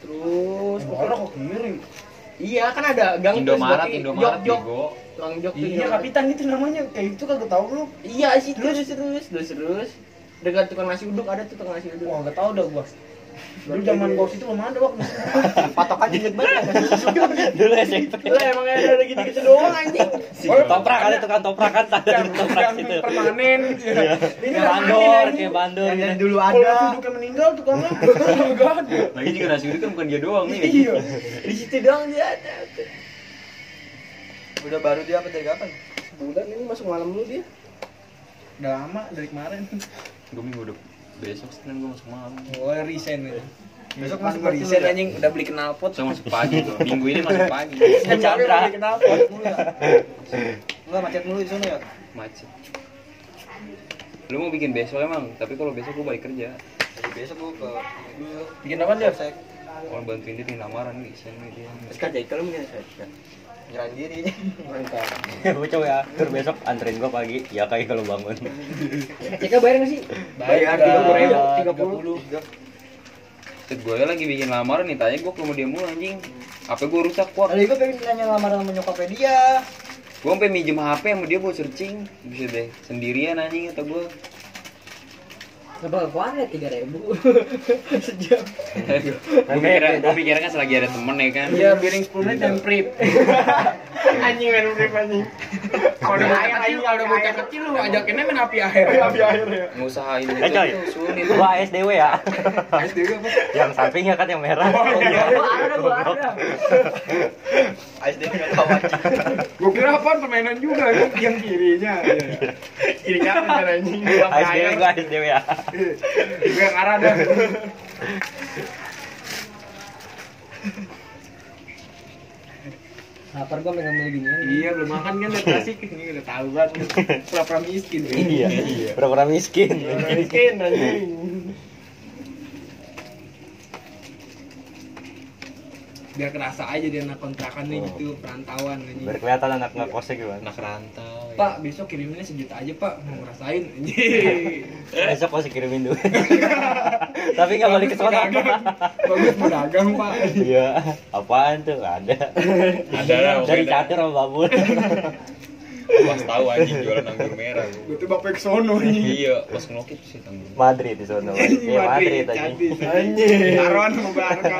terus Orang kok kiri Iya kan ada gang terus Indomaret, Indomaret jok jok. Tukang jok tuh. iya Indomaret. kapitan itu namanya kayak itu kagak tahu lu Iya sih terus terus terus terus. Dekat tukang nasi uduk ada tuh tukang nasi uduk. wah nggak tahu dah gua dulu zaman gua itu belum ada waktu Patokan jelek banget. Dulu SMP. Lah emang ada gitu gitu doang anjing. Oh, Toprak ada tukang toprak kan ada toprak yang situ. permanen gitu. Ini bandor, kayak bandor. Yang gitu. dulu Kalau ada. duduknya meninggal kan enggak ada. Lagi juga nasi uduk kan bukan dia doang nih. Iya. Di situ doang dia ada. Udah baru dia apa dari kapan? Bulan ini masuk malam dulu dia. Udah lama dari kemarin. Gue minggu udah besok Senin gue masuk malam. Oh, resign ya. Besok Masuk masuk resign berarti anjing udah beli knalpot. Saya masuk pagi tuh. Minggu ini masuk pagi. Kan Chandra. beli knalpot. Enggak macet mulu di sana ya? Macet. Lu mau bikin besok emang, tapi kalau besok gue balik kerja. Jadi besok gua ke Bikin apa dia? Orang bantuin dia di lamaran nih, sen nih dia. Sekarang jadi kalau mungkin saya. Nyerahin diri. Mantap. Gue coba ya, tur besok anterin gua pagi. Ya kayak kalau bangun. Ceka bayar nggak sih? Bayar tiga puluh ribu, udah tiga puluh. Set gue lagi bikin lamaran nih, tanya gue ke rumah dia mulu anjing. HP gue rusak kok. Tadi gua pengen nanya lamaran sama nyokapnya dia. Gue sampai minjem HP sama dia buat searching. Bisa deh, sendirian anjing kata gue. Nggak kuaret tiga ribu sejam. Gue pikir, gue pikir kan selagi ada temen ya kan. Iya, piring 10 menit dan prip. anjing main prip anjing. Kalau bocah kecil, kalau udah bocah kecil lu ajakinnya main api air. Api air ya. Ngusahain Eh coy, gua SDW ya. SDW apa? Yang sampingnya kan yang merah. Gua ada gua ada. SD nggak tahu aja. Gua kira apaan permainan juga yang kirinya. Kiri kanan kan anjing. SDW gua SDW ya. Gue yang arah dah. Lapar gua pengen beli ginian. Iya, belum makan kan udah klasik. Ini udah tahu banget. Pura-pura miskin. Iya. Pura-pura miskin. Pura-pura miskin anjing. Biar kerasa aja dia anak kontrakan nih Oh. gitu, perantauan anjing. Biar kelihatan anak ngekosnya gimana. Anak rantau. Pak, besok kiriminnya sejuta aja, Pak. Mau ngerasain. Besok pasti kirimin duit. Tapi nggak balik ke sana. Bagus mau dagang, Pak. Iya. Apaan tuh? Nggak ada. Ada. Dari catur sama babul. Pas tahu anjing jualan anggur merah. tuh bapak ke sono nih. Iya, pas ngelokit sih tanggung. Madrid di sana. Iya Madrid aja. Anjing. Taruhan mau Barca.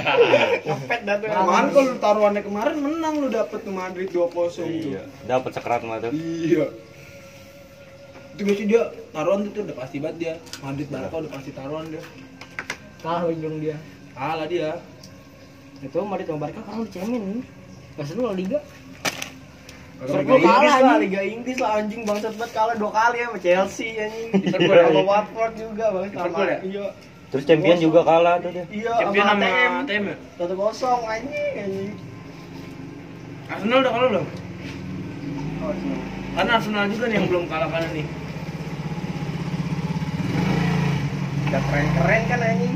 Ngepet dah tuh. Kemarin kalau lu taruhannya kemarin menang lu dapet tuh Madrid 2-0 tuh. Iya. Dapat sekerat mah tuh. Iya. Itu biasanya dia taruhan itu udah pasti banget dia. Madrid Barca udah pasti taruhan dia. Kalah ujung dia. Kalah dia. Itu Madrid sama Barca sekarang dicemen nih. Gak seru liga. Liga Inggris lah, Liga Inggris lah anjing bangsat banget kalah dua kali ya sama Chelsea anjing. Liverpool sama sama Watford juga bang sama ya? iya. Terus champion juga kalah tuh dia. Iya Champion sama ATM. ATM ya? Satu kosong anjing anjing. Arsenal udah kalah belum? Oh. Karena Arsenal juga nih yang belum kalah-kalah nih. Udah keren-keren kan anjing.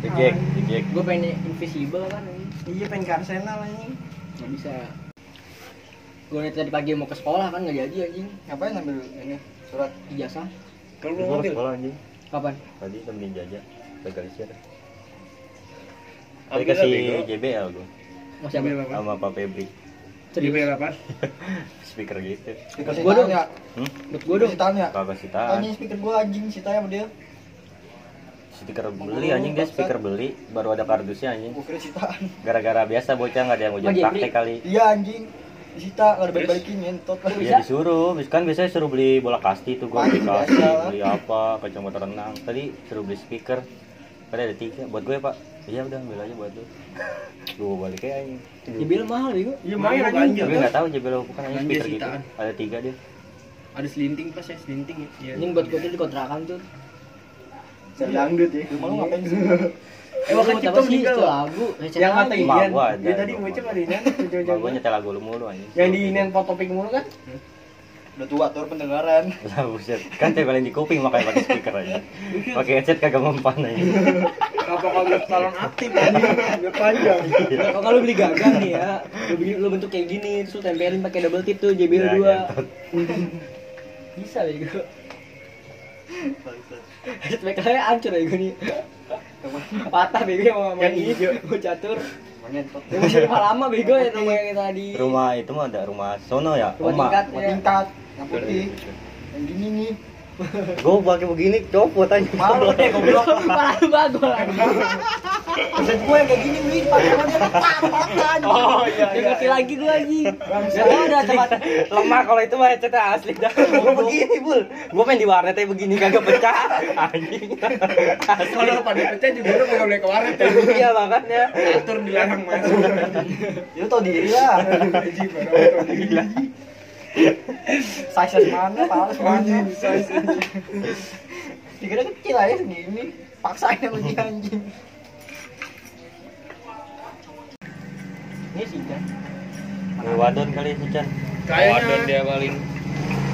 Dijek, dijek. Gue pengen invisible kan ini. Iya pengen ke Arsenal anjing. Gak bisa. Gue liat tadi pagi mau ke sekolah kan gak jadi anjing. Ngapain ambil ini surat Ijazah. Kalau lu Gua ngambil sekolah anjing. Kapan? Tadi temenin jajak. Legalisir. Tadi Ambil kasih. JBL gua Masih apa? apa? sama Pak Febri. Di apa? Speaker gitu. Dikasih Gua dong. tanya. Hmm? Gue dong. Tanya. Kagak sih tahan. Tanya speaker gua anjing si tanya sama dia. Speaker beli anjing dia speaker beli baru ada kardusnya anjing. Gua kira sitaan. Gara-gara biasa bocah nggak ada yang ujian praktek kali. Iya anjing. Disita nggak ada balik-balikin ngentot kan. Iya disuruh, kan biasanya suruh beli bola kasti tuh gua beli kasti, lah. beli apa, kacamata renang. Tadi suruh beli speaker. Tadi ada tiga, buat gue pak. Iya udah ambil aja buat lu. Gue balik kayak anjing. JBL mahal bego. Iya main anjing. Tapi nggak tahu JBL bukan anjing Belanja speaker gitu. Ada tiga dia. Ada selinting pas ya, selinting ya. Anjing buat gue tuh di kontrakan tuh. Saya dangdut ya. Rumah lu ngapain sih? Eh, waktu Gua Cipto meninggal lagu? Yang kata. Mak Ian. gua. Dia tadi bocah ada Ian. Mak gue nyetel lagu lu mulu anjing. Yang di Ian fotopik mulu kan? Udah tua tuh pendengaran. Lah buset, kan tempelin di kuping makanya pakai speaker aja. Pakai headset kagak mempan aja. Apa kalau salon aktif anjing? Udah panjang. Kalau lu beli gagang nih ya, lu, bentuk kayak gini, terus lu tempelin pakai double tip tuh JBL Ya, 2. ngentot. Bisa bego. Speakernya hancur ya gue nih. Patah bego yang sama Yang hijau. Gue catur. Masih rumah lama bego ya rumah yang tadi. Rumah itu mah ada rumah sono ya, Rumah tingkat Mau ya. tingkat. Yang putih. Yang gini nih. Gue pakai begini copot aja. Malu deh goblok. Parah lu bagol lagi. Maksud gue yang kayak gini dia tak makan. Oh iya Dia ngerti lagi gue lagi. Gak tau udah tempat Lemah kalau itu mah headsetnya asli dah. Gue begini, Bul. Gue main di warnet aja begini kagak pecah. Anjing. Kalau pada pecah juga lu nggak boleh ke warnet ya. Iya makanya. Atur dilarang. Ya lu tau diri lah. Size mana, mana. Anjing, size. Dikira kecil aja segini. Paksain sama dia anjing. ini sih kan. Wadon kali si Chan. Wadon Kayaknya dia paling.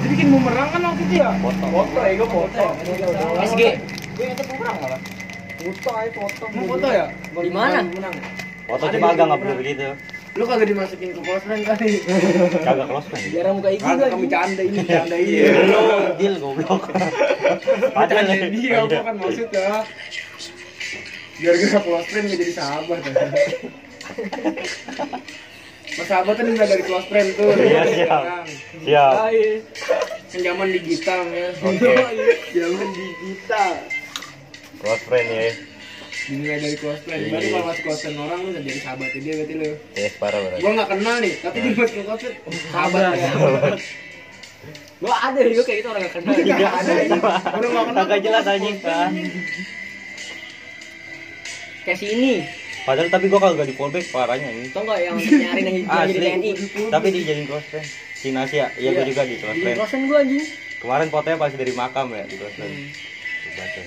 dia bikin bumerang kan waktu itu ya? Foto. Foto ya, gue foto. SG. Gue ngetek kurang malah. Foto aja foto. Mau foto ya? Di mana? Foto di agak nggak perlu begitu. Lu kagak dimasukin ke close friend kali. Kagak close kan. Biar muka IG lagi. kami canda ini, canda ini. Lu deal goblok. Padahal Canda dia, gua kan maksudnya. Biar kita close friend gak jadi sahabat. Persahabatan udah dari close friend tuh. Iya, siap. Siap. Yang zaman digital ya. Oke. Zaman digital. Close friend ya. Dimulai dari. Berarti Iya. kalau masuk friend orang lu udah jadi sahabatnya dia berarti lu. Yes, parah berarti. Gua nggak kenal nih, tapi dia masuk. Oh, sahabat ya. Gua ada juga kayak gitu orang gak kenal. Nggak ada ini. Udah nggak kenal. Kagak jelas anjing. Ah. Kayak si ini. Padahal tapi gua kagak di fallback parahnya ini. Tau gak yang nyariin yang jadi TNI? Tapi dijadiin close friend. Si Nasia, iya gua juga di close Di friend. kosan gua anjing. Kemarin fotonya pas dari makam ya di close friend. Baca.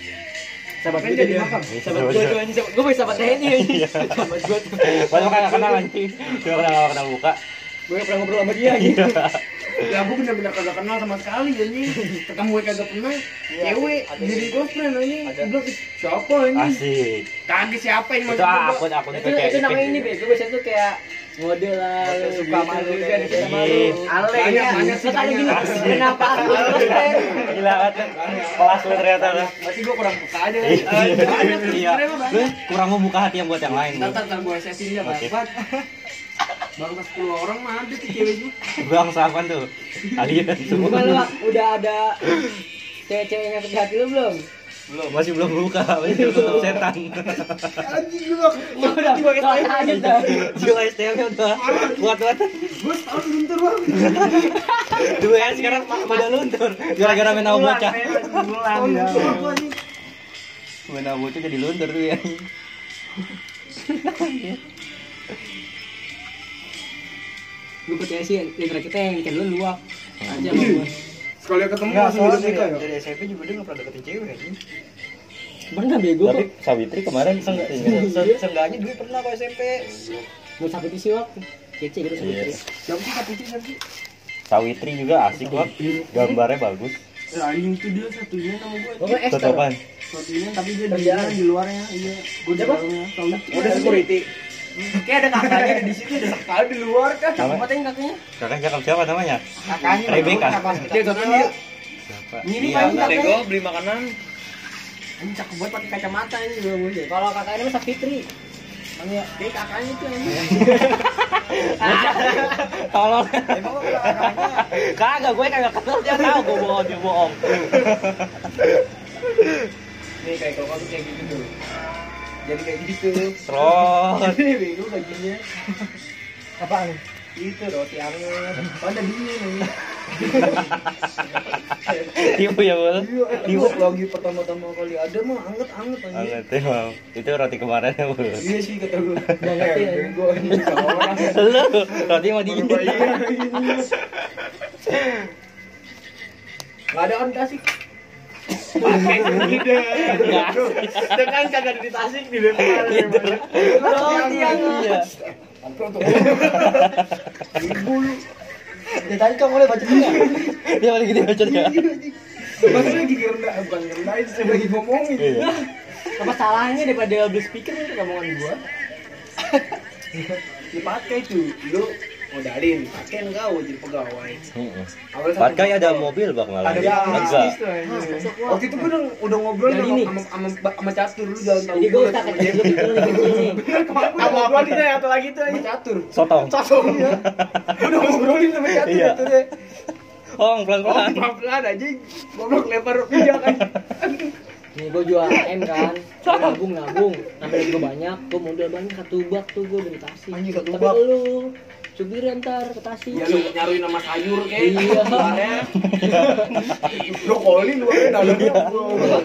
Sahabat Kan jadi makam. Sahabat gua tuh anjing. Gua punya sahabat TNI anjing. Sahabat gua tuh. Kagak kenal anjing. Cuma kenal kenal muka. Gue pernah ngobrol sama dia anjing. Ya aku bener-bener kagak kenal sama sekali anjing. Ketemu kagak pernah. Cewek jadi close friend anjing. Gua bilang, "Ih, siapa anjing? Asik. Kagak siapa yang Itu gua. akun akun Itu namanya ini, Be. Gue biasanya tuh kayak model lah, suka sama lu juga di sama lu. Ale, Banyak, ya. banyak sih gini. Kenapa aku? Gila kan. Kelas lu ternyata lah. Berarti gua kurang peka aja. Iya. Sih, Iya. kurang membuka hati yang buat yang lain. Ntar lu. ntar ntar gua sesin dia banget. Baru 10 orang mah ada tuh cewek gua. Bang sahabat tuh. Alien semua. Udah ada cewek-cewek yang hati lu belum? Belum, masih belum buka. Masih tutup setan. Anjing gua. Ya udah, kelas aja dah. Jiwa STM udah kuat banget. Gua setahun luntur bang. Dua yang sekarang udah luntur. Gara-gara main abu bocah. Gua. Main abu bocah jadi luntur tuh ya. Gue percaya sih, di antara kita yang kayak lu luak. Aja gua. Sekali ketemu Nggak, langsung soalnya hidup nikah ya. dari SMP juga dia nggak pernah deketin cewek anjing. Pernah bego Tapi kok. Savitri kemarin Se- seenggaknya se- Seenggaknya dulu pernah kok SMP. Mau sakit isi waktu. Kece gitu Iya. sih. Siapa sih tapi sih siapa sih? Savitri juga asik kok. Gambarnya bagus. Ya anjing itu dia satunya sama. Gue Tutupan. Satunya tapi dia di luarnya. Iya. Gua di dalamnya. Udah security. Kayak ada kakaknya ada di situ ada sekali di luar kan. Siapa yang kakaknya? Kakak cakep siapa namanya? Kakaknya. Rebecca. Dia satunya dia. Siapa? Ini Iya, paling kakaknya. Beli makanan. Anjing cakep banget pakai kacamata ini gua muncul. Kalau kakaknya namanya Sapitri. Makanya kayak kakaknya itu anjing. Tolong. Emang? Kagak, gue kagak kenal dia tahu gue bohong dia bohong. Nih kayak kalau tuh kayak gitu tuh. Jadi kayak gitu. Terus Ini bego bajunya. Apaan? Itu roti anget. Oh, ada dingin ini. tipu ya bol. Tiup lagi pertama-tama kali ada mah anget-anget anjing. Anget emang. Itu roti kemarin ya bol. Iya sih kata gue. Banget ya. Orang. Lu roti mau dingin. Iya. Gak ada kan gede. Dengan kagak di Tasik di depan. Roti anget. Ibu lu. Ya tadi kamu boleh baca juga. Dia paling gede bacanya. Masih lagi ngerendah, bukan ngerendahin, saya lagi ngomongin. Iya. Apa salahnya daripada beli speaker itu omongan gua? Dipakai tuh, lu modalin, pakai enggak jadi pegawai. Heeh. Awalnya satu Patkai ada mobil bang malah. Ada Enggak. bisnis tuh anjing. Waktu itu gue udah, udah ngobrol Dari sama, ini. sama, sama, catur lu jalan Jadi udah kecil gue nih. Apa apa dia atau lagi tuh sama catur. Sotong. Catur ya. Udah ngobrolin sama catur Iya. catur ya. Oh, pelan-pelan. Pelan-pelan aja. Goblok lempar rupiah kan. Nih gue jual AM kan, nabung nabung, sampai gue banyak, gue modal banyak ketubak tuh gue dari Tasik. Anjing, Tapi ketubak. lu supir ntar ke Tasik. Ya lu nyaruin nama sayur kayak. Iya. Luarnya. Brokoli luarnya dalamnya.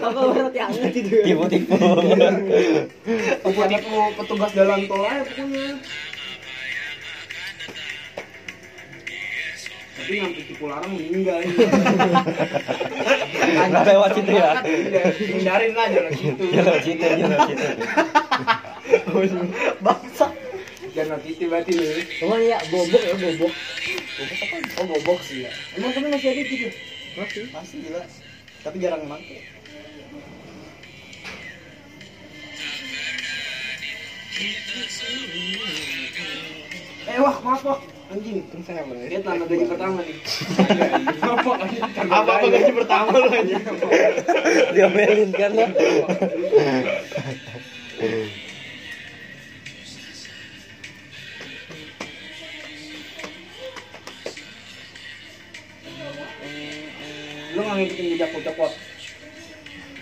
Apa roti anget itu? Tipu-tipu. Tipu-tipu petugas jalan tol aja pokoknya. Tapi yang tipu larang meninggal. Nggak lewat situ ya. Iya, Hindarin lah jalan situ. Lewat situ, dia lewat situ. Bangsa. Jangan titik berarti lu. Cuman ya bobok ya bobok. Oh gobok sih ya. Emang temen masih ada gitu? Masih. Masih gila. Tapi jarang make. Eh wah maaf wah. Anjing, kan saya Lihat tanda gaji pertama nih. Apa apa apa gaji pertama lu anjing. Dia melin kan lo. Cokot.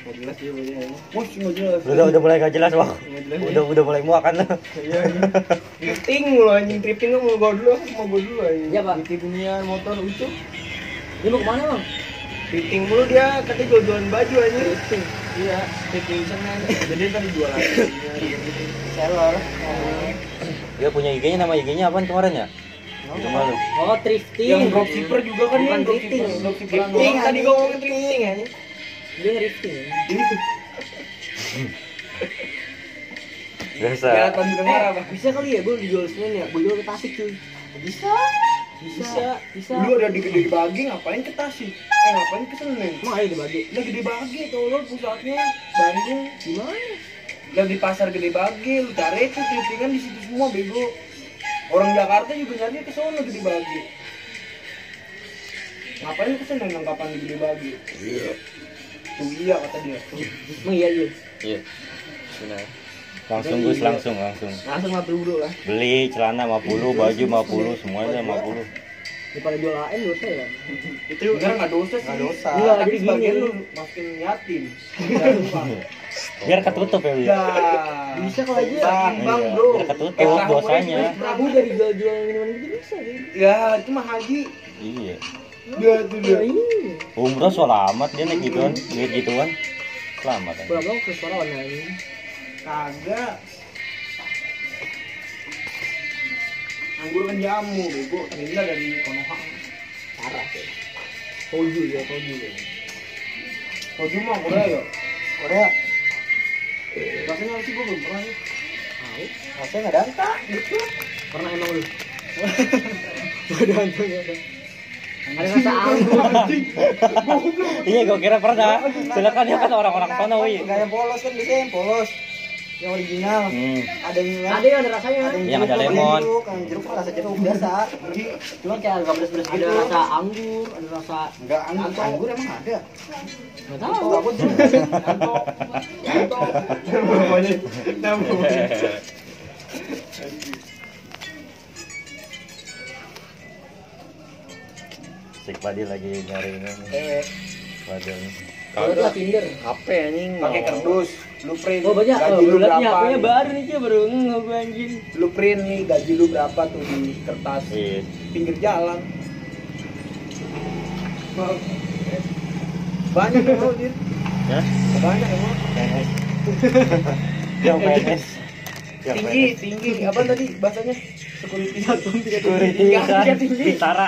Nggak jelas dia bagaimana. Wah, nggak jelas. Udah udah mulai gak jelas, Bang. Nggak jelas. Udah udah mulai muak kan. Iya, iya. Tripping mulu anjing, tripping lu mau gua dulu, mau gua dulu anjing. Iya, Pak. Di ginian motor itu. Dia mau ke mana bang? Tripping mulu dia katanya jual-jualan baju anjing. Iya, tripping semen. Jadi tadi jualan. Seller. Dia punya IG-nya nama IG-nya apaan kemarin ya? Oh thrifting. Yang dropshipper juga kan Bukan thrifting. dropshipper. Thrifting tadi gua ngomongin thrifting ya. Dia thrifting. Biasa. Kelihatan dengar apa? Bisa kali ya gue dijual semen ya? Gue jual ke Tasik cuy. Bisa. Bisa. Bisa. Lu ada di gede bagi ngapain ke Tasik? Eh ngapain ke Senen? Emang ayo dibagi. Udah gede bagi tolol pusatnya Bandung Gimana? Udah di pasar gede bagi lu cari itu thriftingan di situ semua bego. Orang Jakarta juga nyari ke sono gede bagi. Ngapain ke Senen kapan di gede bagi? Iya. Tuh iya kata dia. Emang iya iya. Iya. Benar. Langsung Gus langsung langsung. Langsung ngambil bro lah. Beli celana 50, baju 50, semuanya 50. Daripada jual AN dosa ya. Itu enggak enggak dosa sih. Nggak dosa. Enggak, Tapi jadi sebagian gini. lu masukin yatim. Biar ketutup ya. Ya. Bisa kalau aja. Bang, bang, Iya, bro. biar ketutup Eh, gue, Prabu dari jual-jual minuman gitu bisa? Ya, itu mah haji. Iya. Dia tuh dia. Ya ini. Umroh selamat dia naik gituan, duit gituan. Selamat aja. Pulang-pulang ke warna ini. Kagak. Anggur kan jamu, bego. Ternyata dari Konoha. Parah sih. Koju ya, koju ya. Koju mah Korea ya. Korea. Rasanya sih gua belum pernah ya. Tahu? Rasanya nggak dangka. Gitu. Pernah emang lu? Ada hantu ya. Ada rasa. Iya, gua kira pernah. Silakan dia kan orang-orang sono, Wi. Nggak yang polos kan biasanya yang polos. Yang original. Hmm. Ada yang Ada yang ada rasanya. ada Yang ada jeruk, lemon. jeruk, yang jeruk kan rasa jeruk biasa. Cuma kayak agak pedes-pedes gitu. Ada rasa anggur, ada rasa Enggak anggur, anggur emang ada. nggak tahu. Aku. Sik Padi lagi nyari ini. Eh, Waduh. Kalau Tinder. HP anjing. Pakai kardus, blueprint. Oh banyak, gaji oh, lu lu berapa? HP-nya nih? baru nih Cia, baru gue anjing. Blueprint nih, gaji lu berapa tuh di kertas Iya. pinggir jalan. Banyak yang mau, Dir. Ya? Banyak yang mau. PNS. Yang PNS. Yang Tinggi, PNS. tinggi. Apa tadi bahasanya? Security satu, tiga Security tiga, tiga tinggi. Bintara.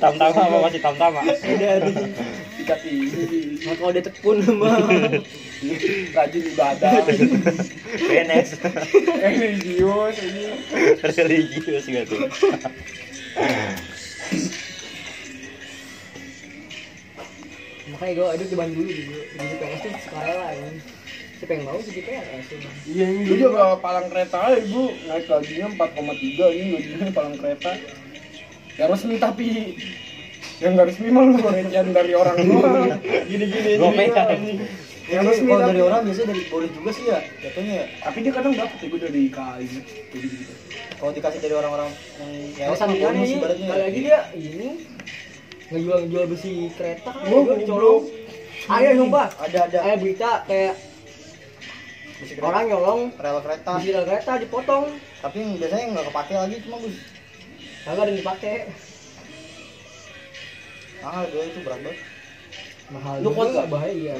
Tam-tama apa masih tam-tama? Tinggi. Nah, kalau dia tekun mah. Rajin ibadah. PNS. Religius ini. Religius gitu. Makanya gue ada di Bandung dulu di di PS tuh sukarela ini. Siapa yang mau sih tuh. Iya, ini juga palang kereta aja, Bu. Naik gajinya 4,3 ini gajinya palang kereta. Ya resmi tapi yang nggak resmi mah lu dari orang doang. Gini-gini anjing. Yang resmi kalau tapi dari orang biasanya dari boleh juga sih ya. Jatuhnya ya. tapi dia kadang dapat ya gue dari KAI kayak gitu. Kalau dikasih dari orang-orang yang ya Kalau bonus ini ibaratnya. kali lagi dia ini ngejual ngejual besi kereta kan gua dicolong. Ayo nyoba. Ada ada. Ada berita kayak orang nyolong rel kereta. besi rel kereta dipotong. Tapi biasanya nggak kepake lagi cuma gus. Kagak ada yang dipakai. Mahal gue itu berat banget. Mahal. Lu kuat nggak? bahaya.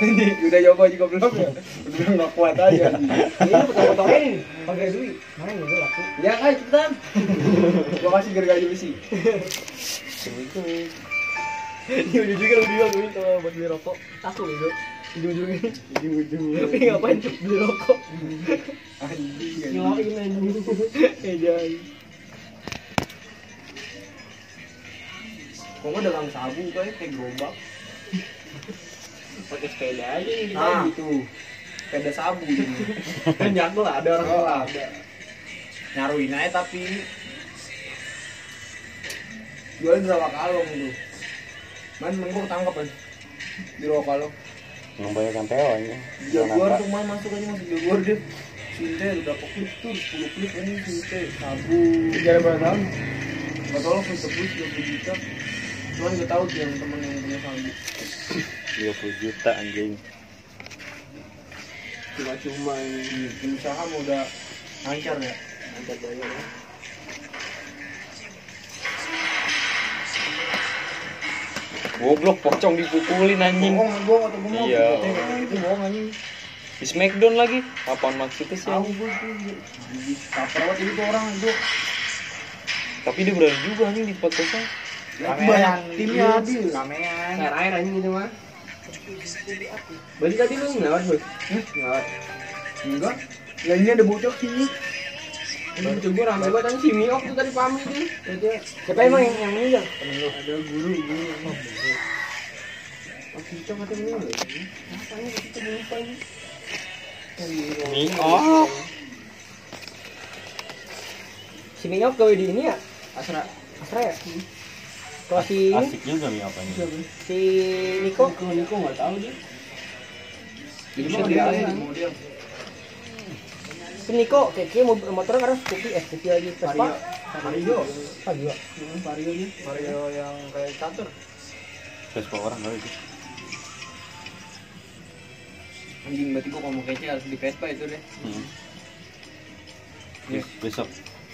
Ini udah nyoba juga belum ya? Udah nggak kuat aja. anjing. Ini lu potong-potongin pakai duit. Mana yang gue laku? Ya kan cepetan. Gua kasih gergaji besi. Ini udah juga lu jual duit kalau buat beli rokok. Takut itu. Ujung-ujungnya. Ujung-ujungnya. Tapi ngapain beli rokok? Anjing. anjing. Nyelain anjing. Eh jangan. Kok nggak dagang sabu kayak kayak gerobak. Pakai sepeda aja nih kita Ah. gitu. Sepeda sabu. kan jago lah ada orang tua ada. Nyaruin aja tapi jualin rawa kalong itu. Man, man gua ketangkap kan di rawa kalong. Yang banyak yang peo aja. Jaguar tuh man masuk aja masuk jaguar dia. Sinte udah klip tuh 10 klip ini Sinte sabu. Jangan berapa tahun? Gak tau lah klip tebus 20 juta. Cuman gue tahu tuh yang temen yang punya salju. 30 juta anjing. Cuma-cuma ini tim saham udah lancar ya. Goblok pocong dipukulin anjing. Bohong, bohong atau bohong. Iya. Itu bohong anjing. Di Smackdown lagi. Apaan maksudnya sih Tahu anjing? gue. Kaper banget itu tuh orang itu. Tapi dia berani juga anjing di podcastnya. Banyak timnya adil. Ramean. Air air anjing itu mah. Berarti tadi lu ngawat, Bos? Ngawat. Enggak. Ya ini ada bocor sih. Ini coba rame banget anjing si Miok tuh tadi pamit tuh. Siapa emang yang, yang meninggal? ada guru guru. Oh, kita kata meninggal. Apa ini kita lupa ini? Miok. Si Minyok gawe di ini ya? Asra. Asra ya? Kalau si ini, Asik juga nih apanya. si Niko, Kalau Niko nggak tahu dia. Jadi mau dia si Niko, mobil motornya kan Scoopy, eh Scoopy lagi Vespa. Mario. Ah gila. Mario nih. Mario yang kayak catur. Vespa orang kali itu. Anjing berarti gua ngomong kece harus di Vespa itu deh. Hmm. Bes- Besok.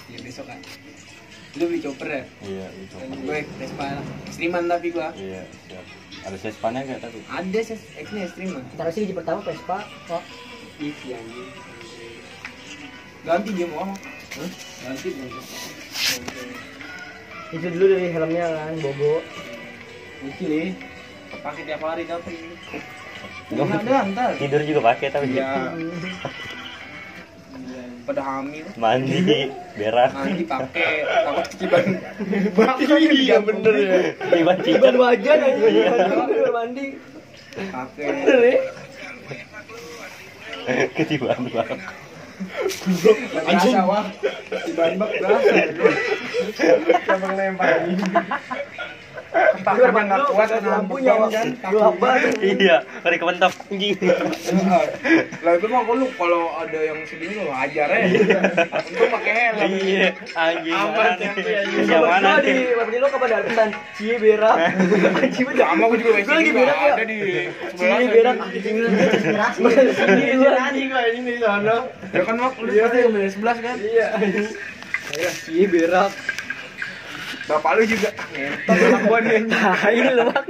Ya besok kan. Lu beli chopper ya? Iya, itu. Gue Vespa ekstriman tapi gua. Iya, siap. Ada Vespanya enggak tapi? Ada sih X nih ekstriman. Taruh sih di pertama Vespa. Oh, Isi anjing. Ganti dia mau. Ganti dong. itu dulu dari helmnya kan, Bobo. Isi nih. Pakai tiap hari ini. Enggak ada ntar. Tidur juga pakai tapi Iya. Pada hamil. mandi, berak. Mandi pakai takut keciban. Iya bener ya. Tiba Ban cicak. wajan aja. Bener mandi. Pakai. Bener ya? Ketiban bang. Anjing. wah. Si Banbak berasa. Siapa lempar ini? Takut emang nggak kuat lampunya kan. Gelap banget. Iya, kali kementok anjing. Lah itu mah lu kalau ada yang sedih lu ajar ya. Untung pakai helm. Iya, anjing. Aman, yang itu ya, iya. Mana di? Papua lo kapan ada pesan Cie berak. Anjing bener. Sama gua juga Gua lagi berak ya. ada di Cie berak. Anjing. Sini lu anjing. gua ini di sana. Ya kan mak lu pasti yang beda 11 kan? Iya. Ayo Cie berak. Bapak lu juga ngentot anak gua. Nah, ini lu bang.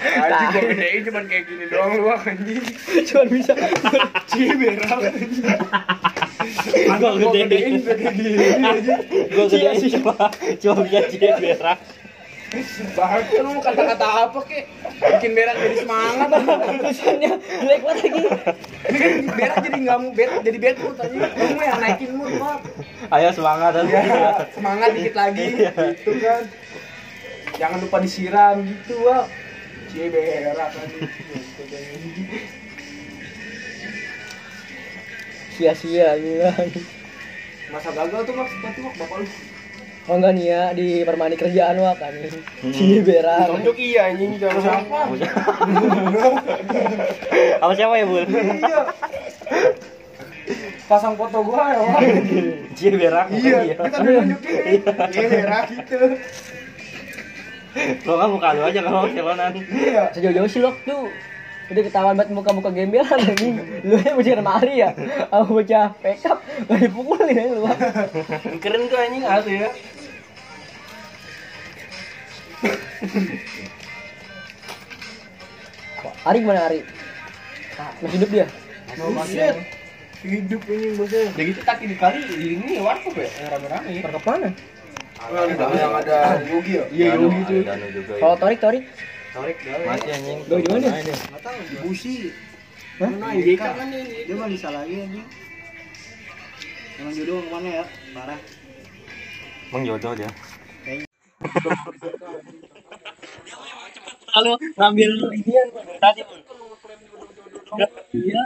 Anjing gua gedein cuman kayak gini doang lu anjing. Cuman bisa. Cie berak. Gua Gua gede. gedein gini anjing. Gua gede cuma cuma bisa cie berak. Bahkan lu kata-kata apa kek? Bikin berak jadi semangat. Tulisannya jelek banget lagi. Ini kan berak jadi nggak mau berak jadi bad mood. Lu mah yang naikin mood mak. Ayo semangat Ya, ya. semangat dikit lagi gitu kan. Jangan lupa disiram gitu, Wak. Cie berak anjing. Sia-sia gitu. Masa gagal tuh, Mak. Sepatu, Mak, bapak lu. Oh enggak nih ya di permani kerjaan wah kan. Cie berak. Tunjuk iya anjing jangan siapa. Apa siapa ya, Bul? Iya. Pasang foto gua ya, Wak. Cie berak. Iya, kita nunjukin. Cie berak gitu. Lo kan muka lu aja kalau celonan. Iya. Sejauh-jauh sih lo tuh udah ketahuan banget muka-muka gembelan anjing. Lu yang bocah lemari ya. Aku bocah pekap gak dipukulin ya lu. Keren tuh anjing asli ya. Ari gimana Ari? Masih hidup dia? Buset. Hidup ini bosnya. Udah gitu kaki dikali di ini warkop ya, yang rame-rame. Perkap mana? yang ada Yogi ya? Iya, Danu, Yogi tuh. ya. Kalau Torik Torik Tarik gawe. Masih anjing. Lo di mana? Enggak tahu. Busi. Hah? Mana JK kan ini? Dia mah bisa lagi anjing. Emang jodoh ke mana ya? Parah. Emang jodoh dia. Lalu ngambil tadi. Iya.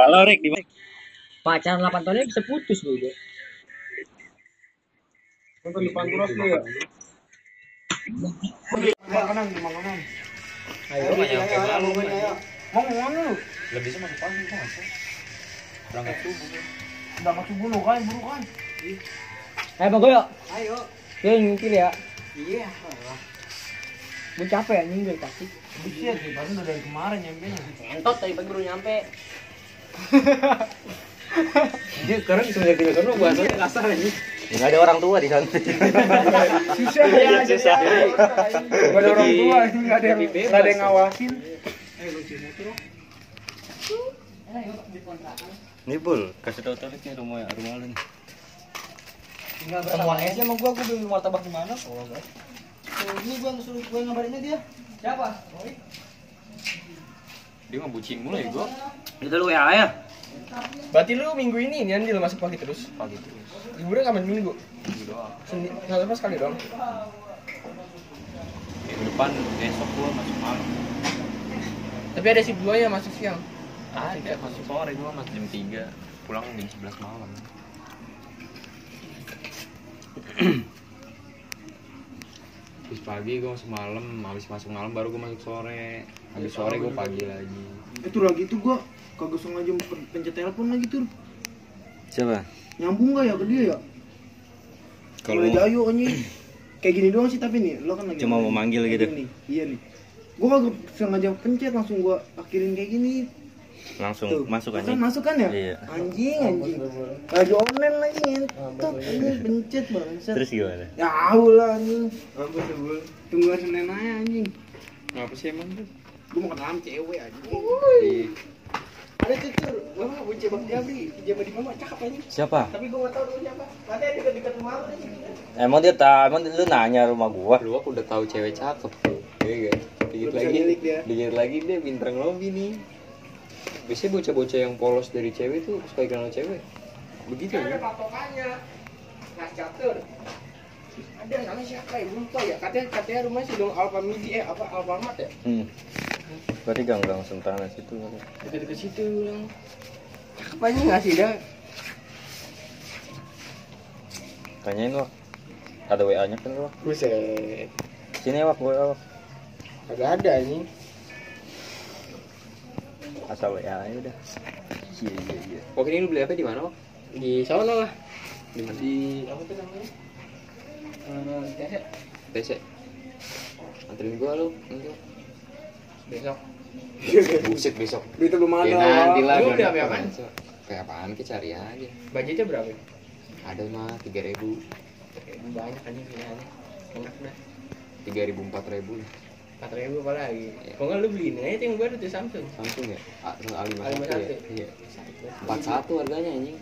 Halo Rick di pacaran 8 tahunnya bisa putus lu dia. Nonton depan terus lu ya. Makanan, makanan. Ayo. nyampe malu Mau mana lu? Lebih sama pagi kok masa. Berangkat subuh. Berangkat subuh lu kan, buru kan. Ayo Bang Goyo. Ayo. Ya ngikil ya. Iya. Gue capek anjing dari Tasik. Buset, baru udah dari kemarin nyampe Entot tadi pagi baru nyampe. Dia sekarang semenjak di sana bahasanya kasar aja. Nggak ada orang tua di sana. Susah Iya, ya, susah. Gak ada orang tua, nggak ada yang nggak ada yang ngawasin. Nih Bul, kasih tau tarik nih rumah rumah lu nih. Temuan aja sama gua, gua beli martabak di mana? Oh, enggak. Ini gua suruh gua ngabarinnya dia. Siapa? Dia mah bucin mulai gua. Itu lu WA ya? Berarti lu minggu ini nih Anjil masuk pagi terus? Pagi terus. Liburnya kapan minggu? Minggu doang. Senin, nggak lepas sekali dong. Minggu depan besok gua masuk malam. Tapi ada shift dua ya masuk siang. Ada masuk sore gua masuk jam 3 pulang jam 11 malam. Habis pagi gua masuk malam, habis masuk malam baru gua masuk sore. Habis sore gua pagi lagi. Itu lagi tuh gua kagak sengaja pen- pencet telepon lagi tuh. Siapa? Nyambung gak ya ke dia ya? Kalau Dayo anjing. Kayak gini doang sih tapi nih, lo kan lagi Cuma mau manggil gitu. Nih. Iya nih. Gua kagak sengaja pencet langsung gua akhirin kayak gini. Langsung Tuh. masuk Kan aja. masuk kan ya? Iya. Anjing anjing. Lagi online lagi ngentot anjing pencet bangsat. Terus gimana? Ya Allah anjing. Ampun sebel. Tunggu Senin aja anjing. Ngapa sih emang tuh? Gua mau kenalan cewek anjing. Di Ada gua mau bocah Bang Jabri, pinjam di mama cakep anjing. Siapa? Tapi gua enggak tahu dulu siapa. Katanya dekat-dekat rumah lu anjing. Emang dia tahu, emang lu nanya rumah gua. lu aku udah tahu cewek cakep tuh. Iya bisa lagi, dikit lagi dia pinter ngelobi nih. Biasanya bocah-bocah yang polos dari cewek tuh suka kenal cewek. Begitu Kan ada ya? patokannya. Nas catur. Ada namanya siapa ya? Lupa ya. Katanya katanya rumah si dong Alfa Midi eh apa Alfamart ya? Hmm. Berarti gang-gang Sentana situ. Dekat-dekat situ yang cakep anjing nggak sih dah? Tanyain wak. Ada WA-nya kan wak. Buset. Sini wak, WA wak. Ada anjing. Asal WA aja udah. Iya iya iya. Oke ini lu beli apa di mana? Wak? Di sono lah. Di mana? Di apa tuh namanya? Eh, TC. TC. Anterin gua lu. nanti. besok. Buset besok. Duit belum ada. Ya nanti lah. Lu udah apa apaan? Kayak apaan ke cari aja. Budgetnya berapa? ya? Ada mah 3000 Banyak anjing pilihannya. Enak dah. 3000 4000 lah. Empat ribu apa lagi? Iya. Kok nggak lu beli ini aja yang baru tuh Samsung. Samsung ya? A, A51 A51 ya? Iya. 41 harganya anjing.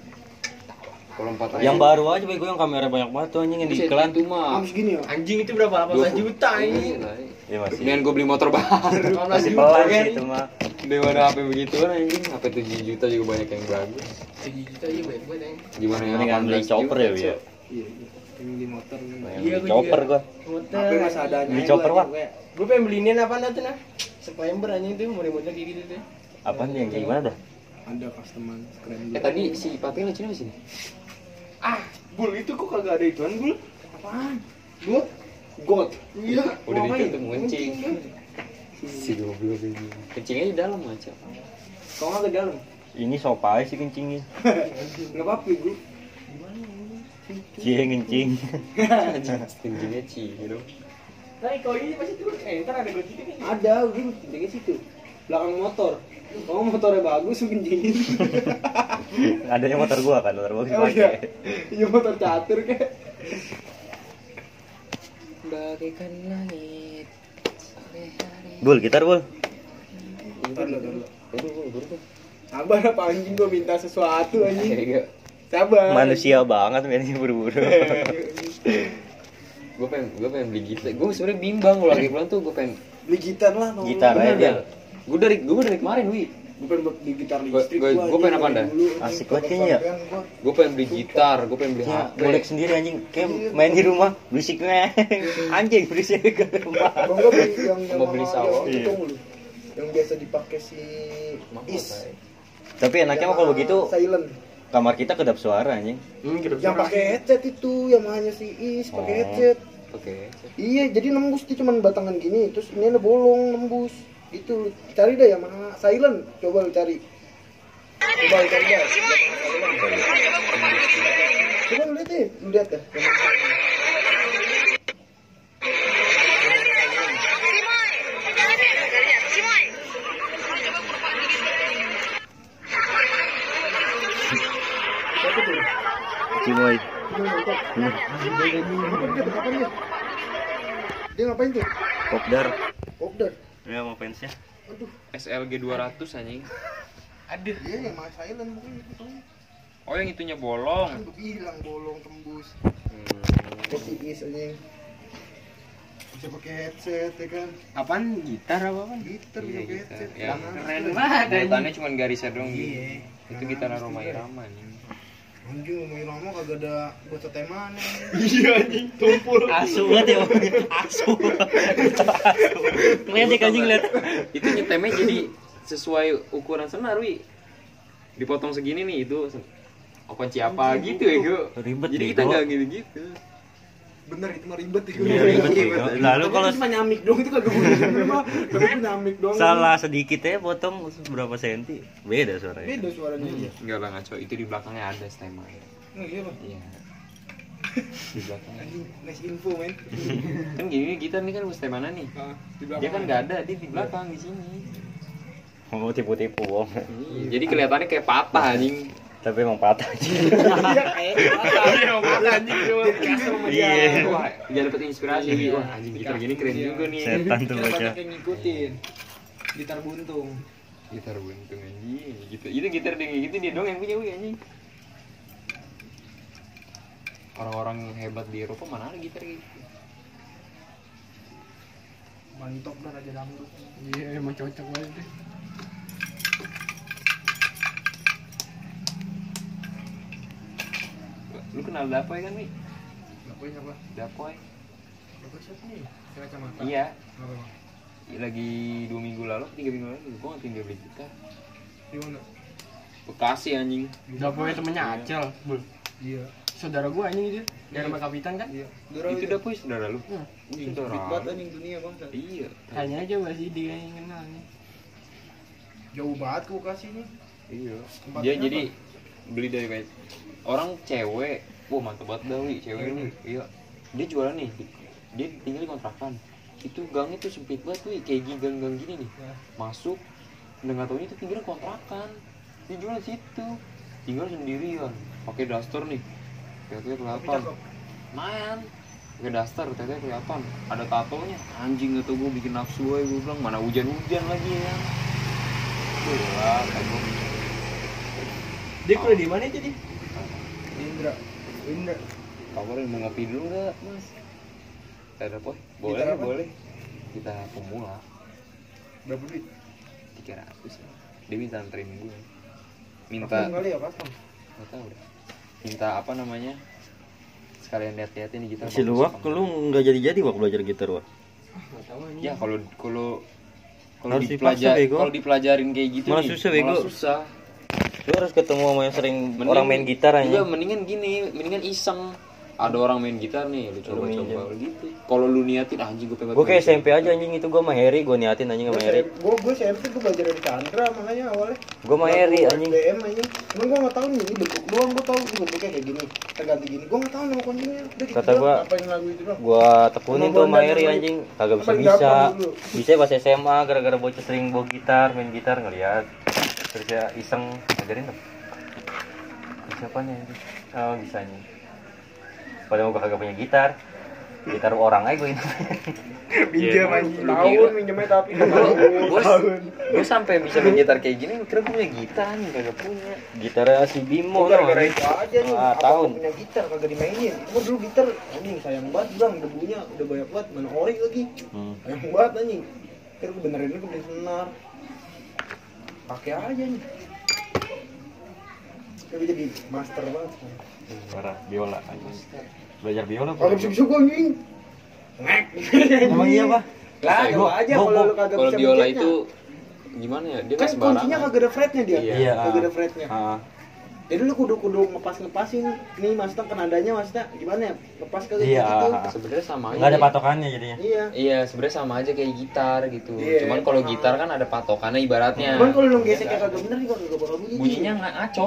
Kalau 4 Yang baru aja bego yang kamera banyak banget tuh anjing yang di iklan. itu mah. segini ya? Anjing itu berapa? 18 juta ini. Ya masih. Kemudian gue beli motor baru. 18 Masih pelan kan? sih itu mah. Daripada HP begituan anjing. HP 7 juta juga banyak yang bagus. 7 juta aja banyak banget anjing. Gimana yang Mendingan beli 18 chopper ya, ya? Iya, Pengen beli motor. Yang Iya, gua chopper gua. Motor. Tapi mas adanya. Beli chopper, Wak. Gue pengen beli ini apa tuh nah? September anjing tuh model-model kayak gitu tuh. Apaan nih yang kayak gimana dah? Ada customer keren Eh tadi si papi sini apa sini? Ah, Bul itu kok kagak ada ituan, Bul? Apaan? God. God. Iya. Udah ditutup ngencing. Si goblok ini. Kencingnya di dalam aja. Kau nggak ke dalam? Ini sopai sih kencingnya. Nggak apa-apa, Bul. Cie ngencing. Kencingnya ci gitu. Nah, kau ini pasti turun. Eh, ntar ada gojek ini. Ada, gue kencingnya situ. Belakang motor. Oh motornya bagus, kencingin. Adanya motor gua kan, motor gua Oh iya. Iya motor catur kayak. Bagaikan langit. Bul, gitar bul. Sabar apa anjing gua minta sesuatu anjing. Sabar. Manusia banget mainnya buru-buru. gue pengen gue pengen beli gitar gue sebenarnya bimbang kalau lagi pulang tuh gue pengen Beli gitar lah. tolong. Gitar Bener aja. gue dari gue dari kemarin wi Gua pengen buat beli gitar listrik. gua- gua pengen apaan dah? Asik banget kayaknya ya. gue pengen beli gitar gue pengen beli Ya, HP golek sendiri anjing. Kayak main di rumah berisiknya. Anjing berisik ke rumah. Gua beli yang yang Mau beli yang Iya. Yang biasa dipakai si Is. Tapi enaknya mah kalau begitu silent. Kamar kita kedap suara anjing. Yang pakai headset itu, yang hanya si Is pakai Oh. headset. oke Iya, jadi nembus dia cuman batangan gini, terus ini ada bolong nembus. Gitu, cari dah yang mana silent. Coba lu cari. Coba lu cari dah. Coba lu lihat deh, lu lihat dah. Boy. Dia ngapain tuh? Kopdar. Kopdar. Ya mau fansnya. SLG 200 anjing. Aduh. Iya yang mas silent mungkin itu. Oh yang itunya bolong. Kan gue bilang bolong tembus. Hmm. Anjing. Bisa pakai headset ya kan? Apaan gitar apa apaan? Gitar Iya, bisa pakai gitar. headset. Ya. Tangan. Keren banget Mutannya cuma garisnya doang gitu. Iya. Itu gitar Roma Irama anjing. Anjing mau Irama kagak ada buat setemannya. Asu banget ya. Asu. Ngeliat anjing lihat. Itu nyetemnya jadi sesuai ukuran senar, wi. Dipotong segini nih itu apa gitu ya, Go. Ribet, Jadi kita nggak gitu-gitu. Bener itu mah ribet ya. Iya, ribet, Bego. Lalu Tapi kalau cuma nyamik doang itu kagak boleh. Tapi nyamik doang. salah sedikit ya potong berapa senti beda suaranya. Beda suaranya dia. Enggak lah ngaco, itu di belakangnya ada stemma. Nah, iya Bang. Iya. Di belakangnya. Nice info men. Kan gini gitar nih kan stem mana nih? Ah, di Dia kan nggak ada, dia di belakang di sini. Mau tipu-tipu. Iya, Jadi kelihatannya kayak patah anjing. Tapi emang patah aja. Iya Iya, patah anjing cuma. Jadi custom sama dia. Iya. Wah, dia dapat inspirasi. Wah, anjing gitar gini keren juga nih. Setan tuh baca. banyak yang ngikutin. Gitar buntung. Gitar buntung anjing. Gitu. Itu gitar dia gitu dia dong yang punya wi anjing. Orang-orang hebat di Eropa mana ada gitar gitu. Mantap dah raja dangdut. Iya, emang cocok banget deh. Lu kenal Dapoy kan, Wi? Apa ini apa? Dapoy. Apa siapa nih? Kacamata. Iya. Apa Bang? Lagi dua minggu lalu, tiga minggu lalu, gua nganterin dia beli gitar. Di mana? Bekasi anjing. Punya temennya Acel, Bul. Iya. Saudara gua anjing dia. Dari sama kapitan kan? Iya. itu Dapoy saudara lu? Hmm. Saudara. Speed banget anjing dunia bang. Iya. Tanya aja masih dia yang kenal nih. Jauh banget kok kasihnya. Iya. Tempatnya Dia apa? jadi beli dari orang cewek, wah mantep banget dah wi cewek nih. Iya. Dia jualan nih, di- dia tinggal di kontrakan. Itu gangnya tuh sempit banget wi, kayak gang-gang gini nih. Ya. Masuk, udah nggak taunya itu tinggal kontrakan. Dia jualan situ, tinggal sendirian, pakai daster nih. Tapi kelihatan, main. Pakai daster, tetenya kelihatan. Ada tatonya, anjing gak tau gue bikin nafsu aja gue bilang mana hujan-hujan lagi ya. Tuh gue Dia kuliah di mana itu dia? Indra. Indra. kabarin mau ngopi dulu nggak mas ada apa boleh Gitar apa? boleh kita pemula Berapa duit? tiga ratus dia minta anterin gue minta Custom kali ya custom. nggak tahu deh minta apa namanya sekalian lihat-lihat ini kita Si luak lu nggak jadi-jadi wak belajar gitar wak. Enggak tahu anjing. ya kalau kalau kalau Harus dipelajar dipaksa, bego. kalau dipelajarin kayak gitu Malah nih, susah, bego. malah susah Lu harus ketemu sama yang sering Mending- orang main gitar Iya, aja. mendingan gini mendingan iseng ada orang main gitar nih lu coba coba gitu kalau lu niatin anjing gue pengen Gue kayak SMP aja anjing itu gue sama Harry, gue niatin anjing sama Harry. Gue gue SMP gue belajar dari Chandra makanya awalnya. Gue sama Harry anjing. DM anjing. Cuman gue nggak tahu nih ini bentuk doang gue tahu ini bentuknya kayak gini. Terganti gini. Gue nggak tahu nama kuncinya. Udah gitu Kata doang, gua- ngapain lagu itu doang. Gua tekunin tuh sama Harry anjing, kagak bisa bisa. Bisa pas SMA gara-gara bocah sering bawa gitar, main gitar ngeliat. Terus ya iseng ngajarin tuh. Siapa nih anjing? Oh bisa anjing. Padahal gua kagak punya gitar. Gitar orang aja gue ini. Minjem Iya, anjing. lu Tahun minjemnya tapi gue tahun. gue sampai bisa main gitar kayak gini kira gue punya gitar nih kagak punya Gitarnya si Bimo gara-gara tuh. itu aja nih. Ah, tahun. punya gitar kagak dimainin. Gue dulu gitar anjing sayang banget bang debunya udah banyak banget mana ori lagi. Hmm. Sayang banget anjing. Kira gue benerin gue beli senar. Pakai aja nih. Tapi jadi master banget. Parah, biola anjing. Belajar biola. Kalau bisa bisa gue anjing. Ngek. Emang iya, Pak? Lah, coba aja kalau lu kagak kalau bisa biola itu gimana ya dia kan sembarangan kuncinya kagak ada fretnya dia. Iya. Kagak ada fretnya. Ah, Jadi lu kudu kudu ngepas ngepasin nih maksudnya ke nadanya maksudnya gimana ya? Lepas Iya. gitu. sebenarnya sama aja nggak ada patokannya jadinya. Iya. iya sebenarnya sama aja kayak gitar gitu Iya, cuman kalau gitar kan ada patokannya ibaratnya Cuman kalau lu geseknya kagak bener juga kagak bakal bunyi. bunyinya nggak ngaco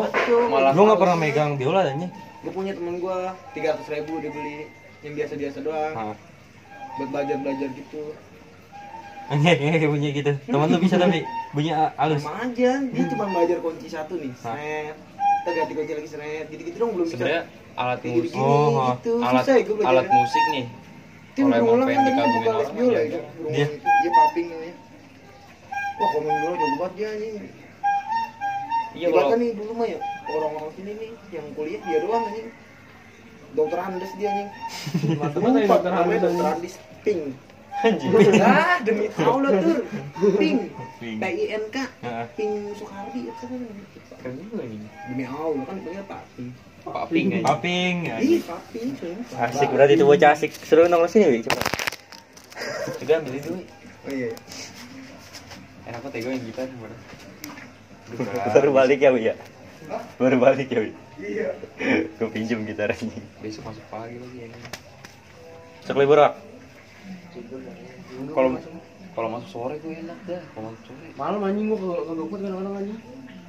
malah Lu nggak pernah megang biola anjing? Gue punya temen gua 300 ribu dia beli yang biasa-biasa doang Ah. buat belajar-belajar gitu. Nggak, nggak bunyi gitu. Temen lu bisa tapi bunyi halus. Sama aja, dia cuma belajar kunci satu nih. Hah? Set. Kita ganti ganti lagi seret. Gitu gitu dong belum bisa. Sebenarnya alat musik. gini Oh, gitu. Alat susah ya alat musik nih. Itu yang kalau emang pengen kan dikagumin orang, biola ya itu Dia. itu dia paping namanya wah kalau main biola jago banget dia anjing. Iya kalau nih dulu mah ya orang-orang sini nih yang kuliah dia doang anjing. Dokter Andes dia anjing. Lupa dokter namanya Andes, dokter anjing. Andes Pink. Anjing. ah demi Allah tur. Pink. Pink. P I N K. Heeh. Pink Soekardi apa namanya keren juga nih demi Allah kan dipanggil Papi paping aja Paping. ih Papi sumpah. Asik berarti itu bocah asik. Seru nongol sini, Wi. Coba. udah ambil itu Wi. oh iya enak banget ya gue yang gitar gimana Baru balik ya, Wi ya. Baru balik ya, Wi. iya Gue pinjem gitarnya. besok masuk pagi lagi ya Sok libur, Wak. kalau kalau masuk sore gue enak dah kalau masuk sore Malam anjing gua kagak kagak kuat kadang-kadang anjing.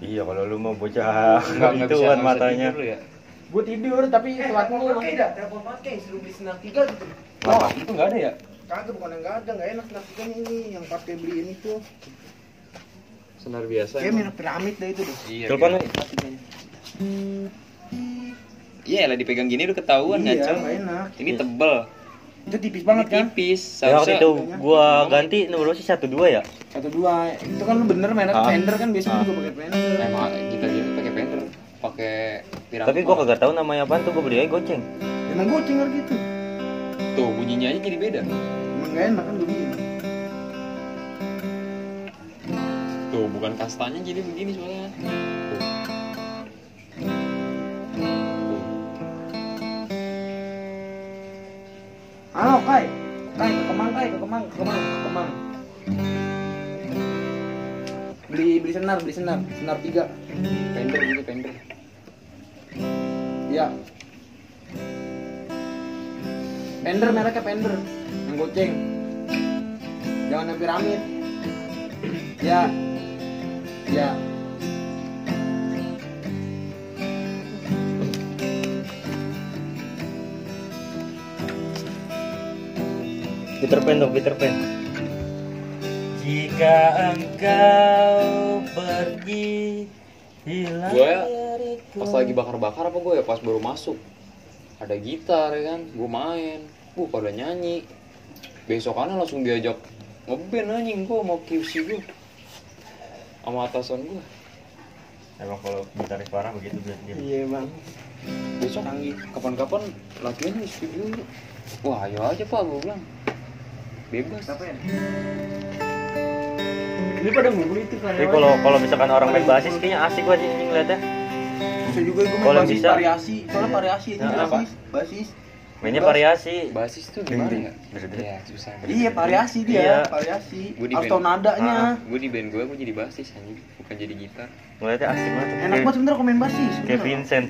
Iya, kalau lu mau bocah nggak nggak bisa matanya. tidur lu ya? Gua tidur tapi telat mulu. pakai dah telepon pakai suruh beli senar tiga gitu. Oh itu nggak ada ya? Kagak bukan yang nggak ada nggak enak senar tiga ini yang pakai beliin itu senar biasa kayak minyak piramid dah itu deh. Iya Telepon, biar- Wi. iya lah dipegang gini udah ketahuan iya ngaco enak. Ini tebel. Itu tipis banget kan? tipis Ya, waktu itu gua ganti nomor sih satu dua ya. Satu dua itu kan lu bener mainnya Ah. Fender kan biasanya Ah. juga pakai Fender emang kita gini pakai pender pakai piramid Tapi gua kagak tahu namanya apaan tuh, gua beli aja goceng. emang goceng harus gitu tuh bunyinya aja jadi beda emang nggak enak kan gue bikin tuh bukan kastanya jadi begini soalnya tuh. Tuh. halo kai kai ke kemang kai ke kemang ke kemang ke kemang beli beli senar beli senar senar tiga pender gitu pender Iya. Pender mereknya Pender yang goceng. Jangan yang piramid. Ya. Ya. Peter Pan dong, Peter Pan. Jika engkau pergi hilang Gua dariku. pas lagi bakar-bakar apa gue ya? Pas baru masuk. Ada gitar ya kan? Gue main. Gue pada nyanyi. Besokannya langsung diajak ngeband anjing. Gue mau QC gue sama atasan gue Emang kalau gitaris parah begitu berarti. dia. Iya, Bang. besok kapan-kapan latihan di studio. Wah ayo aja pak gue bilang. Bebas. Ya? Ini pada ngumpul itu kan. Tapi kalau kalau misalkan orang main basis kayaknya asik banget ini ngeliatnya. Bisa juga gue Kalau main basis bisa. variasi. Soalnya variasi itu Nah, basis, basis. Mainnya variasi. basis tuh gimana Ding, ya ding. ya susah Iya, variasi dia, Iya. variasi. Gua di Harus band. tau nadanya. Ah. gue di band gue gue jadi basis anjing bukan jadi gitar Ngeliatnya asik banget. Enak banget sebenernya kalau main basis. Kayak. Vincent.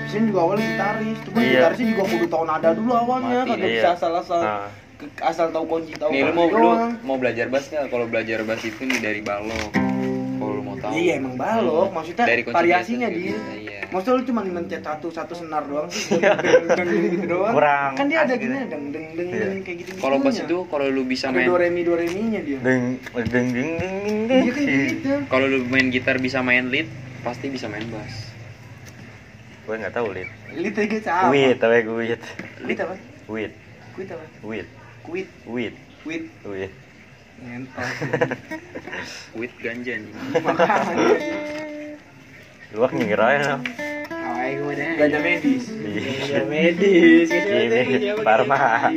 Vincent juga awalnya gitaris, cuma Iya. gitarisnya juga kudu tau nada dulu awalnya, kagak iya. bisa asal-asal Nah, ke- asal tahu kunci tahu Nih lu mau lu mau belajar bass nggak? Kalau belajar bass itu nih dari balok. Kalau lu mau tahu. Iya emang balok, maksudnya Dari variasinya dia. Iya. Maksudnya lu cuma mencet satu satu senar doang sih, deng gitu doang. Kurang Kan dia ada gini gitu. deng deng deng Iya. deng kayak gitu. Kalau bass itu kalau lu bisa ada main do re mi do re mi nya dia. deng deng deng deng deng. Iya kan gitu. kalau lu main gitar bisa main lead, pasti bisa main bass. Gue nggak tahu lit. Lit aja sama. Wit, tapi gue wit. Lit apa? Wit, Kuit apa? wit, Kuit, wit, kuit. wit. Ngentot. With ganja nih. Luak nyengir aja. no. Awalnya gue dah. Ganja medis. Iya. medis. Ini, Parma.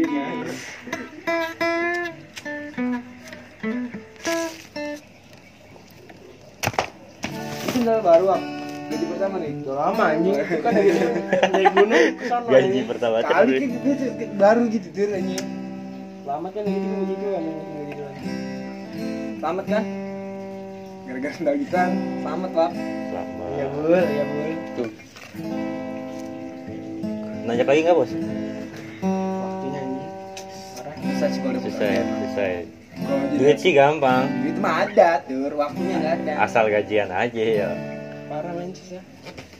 Sendal baru, Ak. Gaji pertama nih. Udah lama anjing. Itu kan dari gunung ke sana. Gaji pertama Kali gitu, baru gitu anjing. Lama kan gitu begitu anjing gitu kan. Selamat kan? Gara-gara sendal gitar. Selamat, Pak. Lama. Iya bul, iya bul. Tuh. Nanya lagi nggak bos? Waktunya anjing. Parah. Bisa sih kalau Susah ya, ya. Jadi- Duit sih gampang. Duit mah ada, tur. Waktunya nggak ada. Asal gajian aja ya. Parah main susah.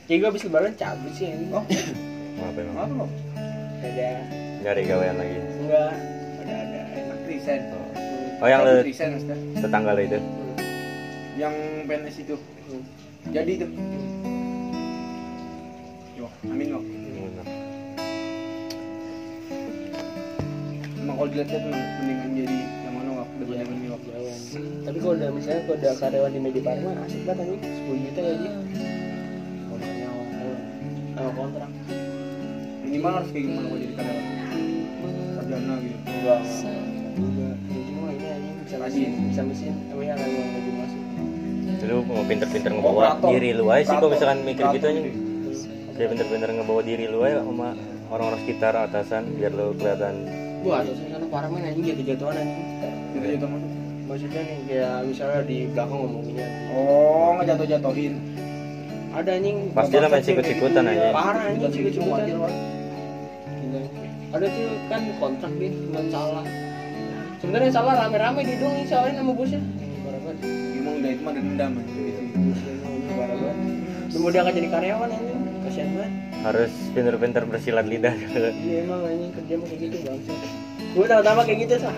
Kayak gue abis lebaran cabut sih anjing. Oh, Apa emang? apa lo? Ada Nyari gawean lagi. enggak ada ada Enak resign. Oh yang lu resign, tetangga lu itu. yang PNS itu. Jadi tuh yo amin yo emang kalau dilihat lihat emang mendingan jadi yang mana waktu dibandingkan di waktu Tapi kalau udah misalnya kalau udah karyawan di Media Farma asik banget anjing 10 juta gaji. Awal awal kontrak. minimal harus kayak gimana kalau jadi karyawan sarjana gitu Enggak. Enggak. Cuma ini anjing bisa mesin, bisa mesin. Tapi ya kalau gaji masuk. Lu mau pinter-pinter ngebawa Operator. diri lu aja sih kalau misalkan mikir gitu aja. Kayak pinter-pinter ngebawa diri lu aja sama orang-orang sekitar atasan biar lu kelihatan Wah, terus sana parah main anjing jatuh-jatuhan anjing. gitu gitu maksud Maksudnya nih kayak misalnya di belakang ngomonginnya. oh ngejatuh jatuhin Ada anjing. pasti lah main sikut-sikutan aja. Parah anjing sikut-sikutan. Ada tuh kan kontrak dia cuma salah. Sebenarnya salah rame-rame dia doang yang salahin sama bosnya. Banget. emang udah itu mah dendam gitu Parah banget. Lu jadi karyawan anjing. Kasihan banget. harus pinter-pinter bersilat lidah. Iya emang anjing kerja mah kayak gitu bangsa. Gue tahu-tahu kayak gitu sah.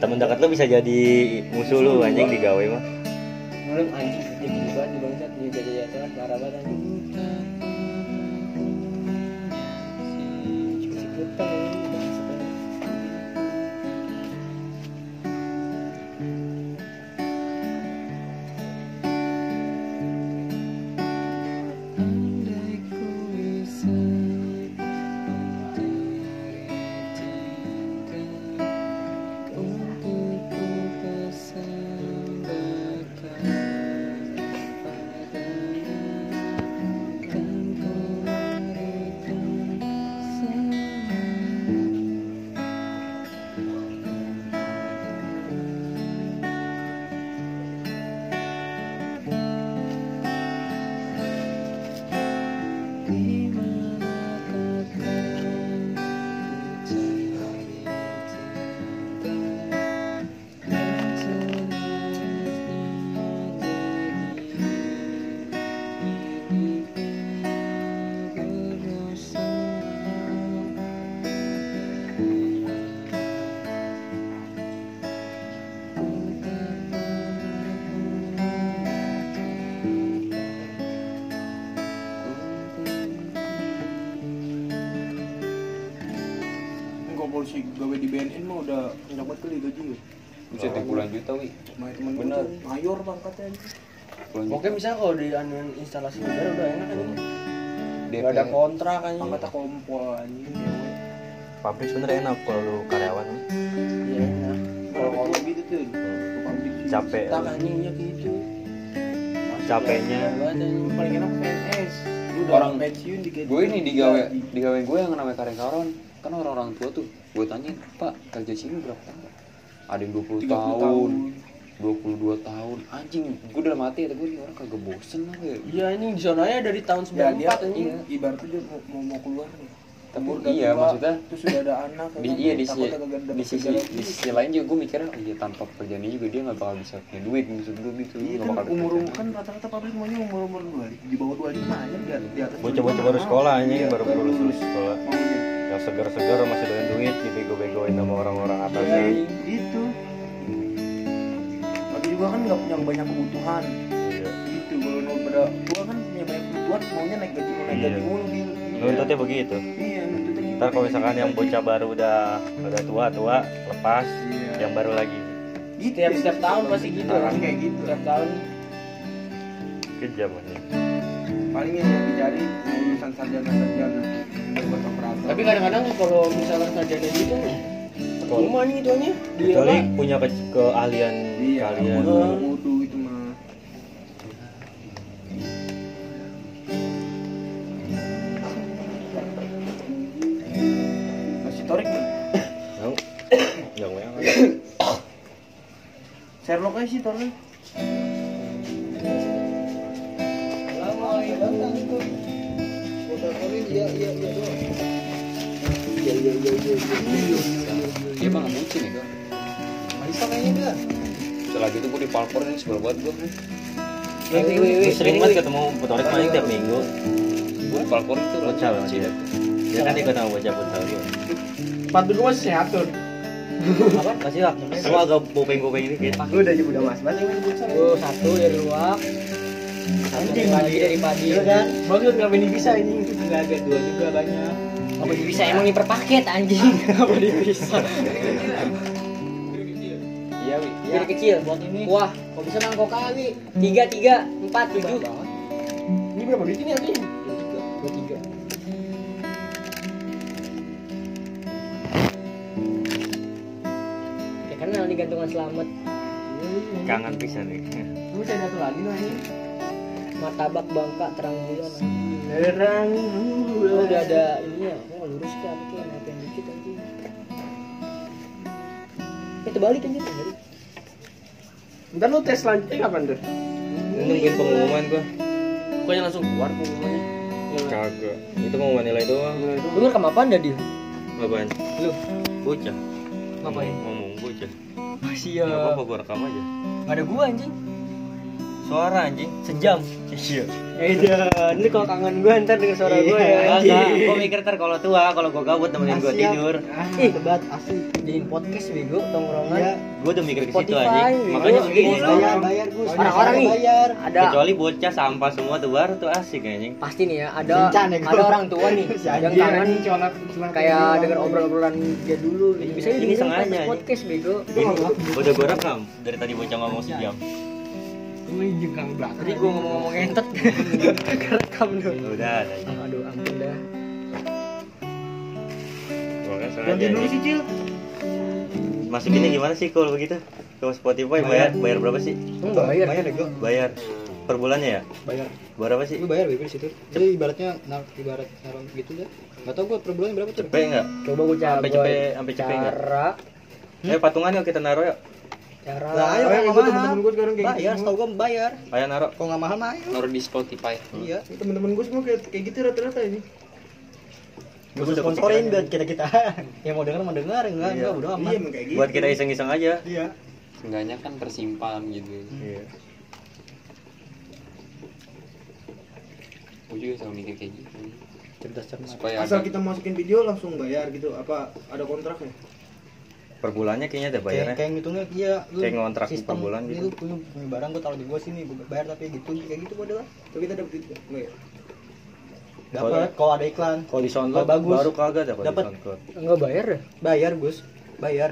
Temen dekat lu bisa jadi musuh lu anjing digawe mah. Belum anjing di jadi Polisi gawe di BNN mah udah enak banget kali gaji ya. Bisa di puluhan juta wi. Gue Bener. mayor pangkatnya. Oke misalnya kalau di anuan instalasi negara udah enak kan ini. DP. Gak ada kontrak kan ini. Pangkatnya kompol anjing. Pabrik sebenarnya enak kalau lu karyawan. Iya enak. Kalau kalau gitu tuh. sih. Capek. Tak anjingnya gitu. Capeknya. ya. Paling enak PNS. Orang- pensiun digaji. Gue ini digawe digawe gue yang namanya karyawan kan orang-orang tua tuh gue tanya pak kerja sini berapa tahun? Ada yang 20 30 tahun. 22 tahun. Anjing gue udah mati kata gue ini orang kagak bosen lah ya? Iya anjing di zonanya dari tahun Ya dia 94 anjing. iya, ibaratnya dia mau, mau, mau keluar nih. Tapi Umur udah iya, maksudnya terus sudah ada anak di, kan, iya di dapet di sisi di sisi lain juga gue mikirnya oh iya tanpa pekerjaan ini juga dia nggak bakal bisa punya duit maksud gue gitu Iya nggak kan bakal umur kerja. kan rata-rata pabrik maunya umur umur dua di bawah dua lima aja di, di atas Bocah-bocah 25 baru sekolah mau. anjing Iya, baru lulus lulus sekolah. maunya. Yang segar-segar masih doyan duit dibego-begoin sama orang-orang Ya, atasnya. gitu. Tapi juga kan nggak punya banyak kebutuhan. Iya. Gitu kalau mau pada tua kan punya banyak kebutuhan maunya naik gaji mau naik Iya. gaji mulu di. Nuntutnya begitu. Iya gitu. Ntar kalau misalkan yang bocah baru udah udah tua tua lepas, Iya. yang baru lagi Gitu, Setiap setiap tahun pasti gitu. Orang kayak gitu. Setiap tahun. kejam anjing. Paling yang dicari lulusan sarjana sarjana yang buat operator. Tapi kadang-kadang kalau misalnya sarjana gitu Cuma nih ituannya dia Kecuali punya ke- keahlian iya, kalian. wudu, wudu itu Yang Sherlock aja sih dia bucin ya kayaknya selagi itu gue di palpor sebel gue Gue sering banget ketemu paling tiap minggu. gue palpor itu Bocah dia. Dia kan bocah gue masih sehat tuh. Apa? Kasih lah. Semua agak bopeng-bopeng dikit. Gue udah udah mas banget yang satu dari luak. Anjing padi dari padi. Iya kan? Bagus nggak ini bisa ini. Nggak ada dua juga banyak. Apa bisa emang ini per paket anjing? Apa bisa? Iya, Wi. Jadi kecil buat ini. Wah, Kok bisa mangkok kali? tiga tiga empat tujuh. Ini berapa duit ini anjing? Gantungan selamat. Kangen pisan nih. Lu bisa ada satu lagi ini. Martabak Bangka terang bulan. Terang Oh, udah ada ininya. Oh, lurus ke apa kayak ngapain dikit anjing. Eh, terbalik anjing. Terbalik. Ntar lu tes selanjutnya kapan tuh? Nungguin pengumuman gua. Pokoknya langsung keluar pengumumannya. Kagak. Itu pengumuman nilai doang. Lu ngerekam apaan dah dia? Apaan? Lu Bocah. ngapain? Masih Enggak apa-apa gua rekam aja. Gak ada gua anjing. Suara anjing. Sejam. Iya. Edan, ini kalau kangen gua ntar denger suara gua ya. Kagak, gua mikir ntar kalau tua, kalau gua gabut temenin gua tidur. Ih, debat asli. Jadiin podcast bego tongkrongan. Gua udah mikir ke situ anjing. Wi. Makanya begini. Bayar, bayar Gus. Orang-orang nih ada Kecuali bocah sampah semua tuh baru tuh asik anjing. pasti nih ya ada ya, ada orang tua nih yang anjing, kangen anjing, colak kayak denger obrolan-obrolan dia dulu gitu. Bisa Ini sengaja, anjing. podcast bego. Udah gua rekam dari tadi bocah ngomong sejam. Lu jengkang belakang. Tadi gua ngomong-ngomong entet kerekam dulu. Udah anjing. Aduh, ampun dah. Kan. Ganti dulu sih, Cil. Masukinnya gimana sih kalau begitu? Ke Spotify bayar bayar berapa sih? Enggak bayar. Bayar ya. Bayar per bulannya ya? Bayar. Berapa sih? Lu bayar bego di situ. Jadi ibaratnya nar ibarat naruh gitu dah. Enggak tahu gua per bulan berapa tuh. Cepet enggak? Coba gua cara Sampai cepet sampai cepet enggak? cara Eh patungan yuk kita naruh yuk. Cara Lah, ayo kayak nggak gitu mahal. temen-temen gua sekarang kayak bayar, gitu. setahu gua bayar. Ayo naruh. Kalau nggak mahal mah ayo. Naruh di Spotify. Iya, temen-temen gua semua kayak kayak gitu rata-rata ini. Gua Gua udah sponsorin buat kita kita. Yang mau denger mau denger, enggak Iya. enggak udah amat. Iya, emang kayak gitu. Buat kita iseng-iseng aja. Iya. Seenggaknya kan tersimpan gitu. Iya. Gue juga selalu mikir kayak gitu. Cerdas cermat. Supaya Asal ada kita masukin video langsung bayar gitu. Apa ada kontraknya? Per bulannya kayaknya ada Kayak bayarnya. kayak ngitungnya iya lu Kayak ngontrak sistem per bulan gitu. lu punya, punya barang gua taruh di gua sini gua bayar tapi gitu kayak gitu gua adalah Tapi kita dapat duit ya? dapat kalau ada iklan Kalau di SoundCloud bagus. baru kagak Dapat. SoundCloud. enggak bayar ya bayar Gus bayar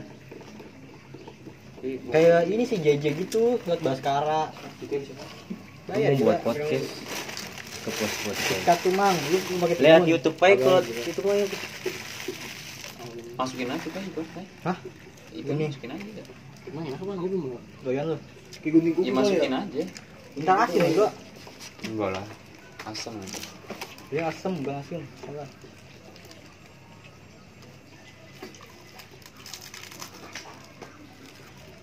gua- kayak ini sih JJ gitu buat Baskara bayar juga buat podcast. Ke post podcast. Sikat tuh mang lu lu pakai Lihat. YouTube aja kalau itu mah yang Masukin aja kan Spotify. Hah? Itu Ini. masukin aja. Emang enak bang gua mau doyan lu Kayak gue minggu Ya masukin aja. Bentar asin ya Enggak lah. Asam dia asem bukan asin salah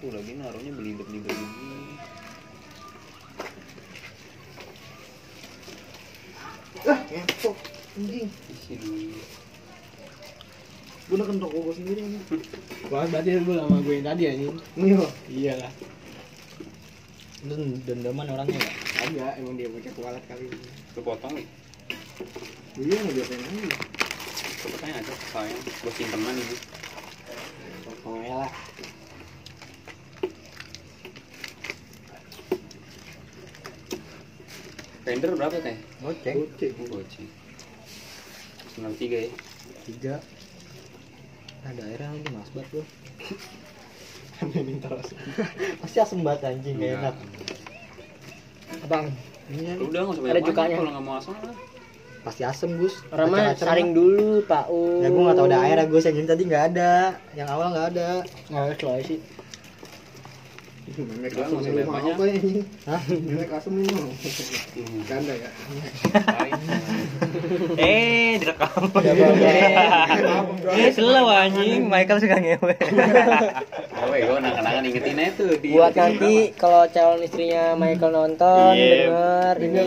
Tuh lagi naruhnya belibet-belibet gini. Ah, ngetok. Anjing. Isi dulu gue udah kentok gue sendiri kan wah berarti gue sama gue yang tadi ya iya. Iyalah. Itu dendaman orangnya ya ada emang dia bocah kualat kali ini. Lu potong iya mau diapain lagi coba aja soalnya gue simpenan ini potong aja lah. Render berapa teh? Goceng. Goceng. Goceng. 93 ya. tiga ada airnya lagi mas bat lo pasti asem banget anjing gak enak. Abang ini ya udah nggak usah ada cukanya kalau nggak mau asem pasti asem gus. Ramah saring dulu pak U. Ya gue nggak tau ada air gus. Yang ini tadi nggak ada. Yang awal nggak ada. Nggak ada sih. Udah, asem banyak mau banyak. apa ini? Hah? Memek asem mau. Hmm. Canda ya. Eh, direkam. Ya, Bang. Eh, slow anjing. Michael suka ngewe. Oh, gue nangan-nangan ingetin aja tuh. buat nanti kalau calon istrinya Michael nonton Iya. denger ini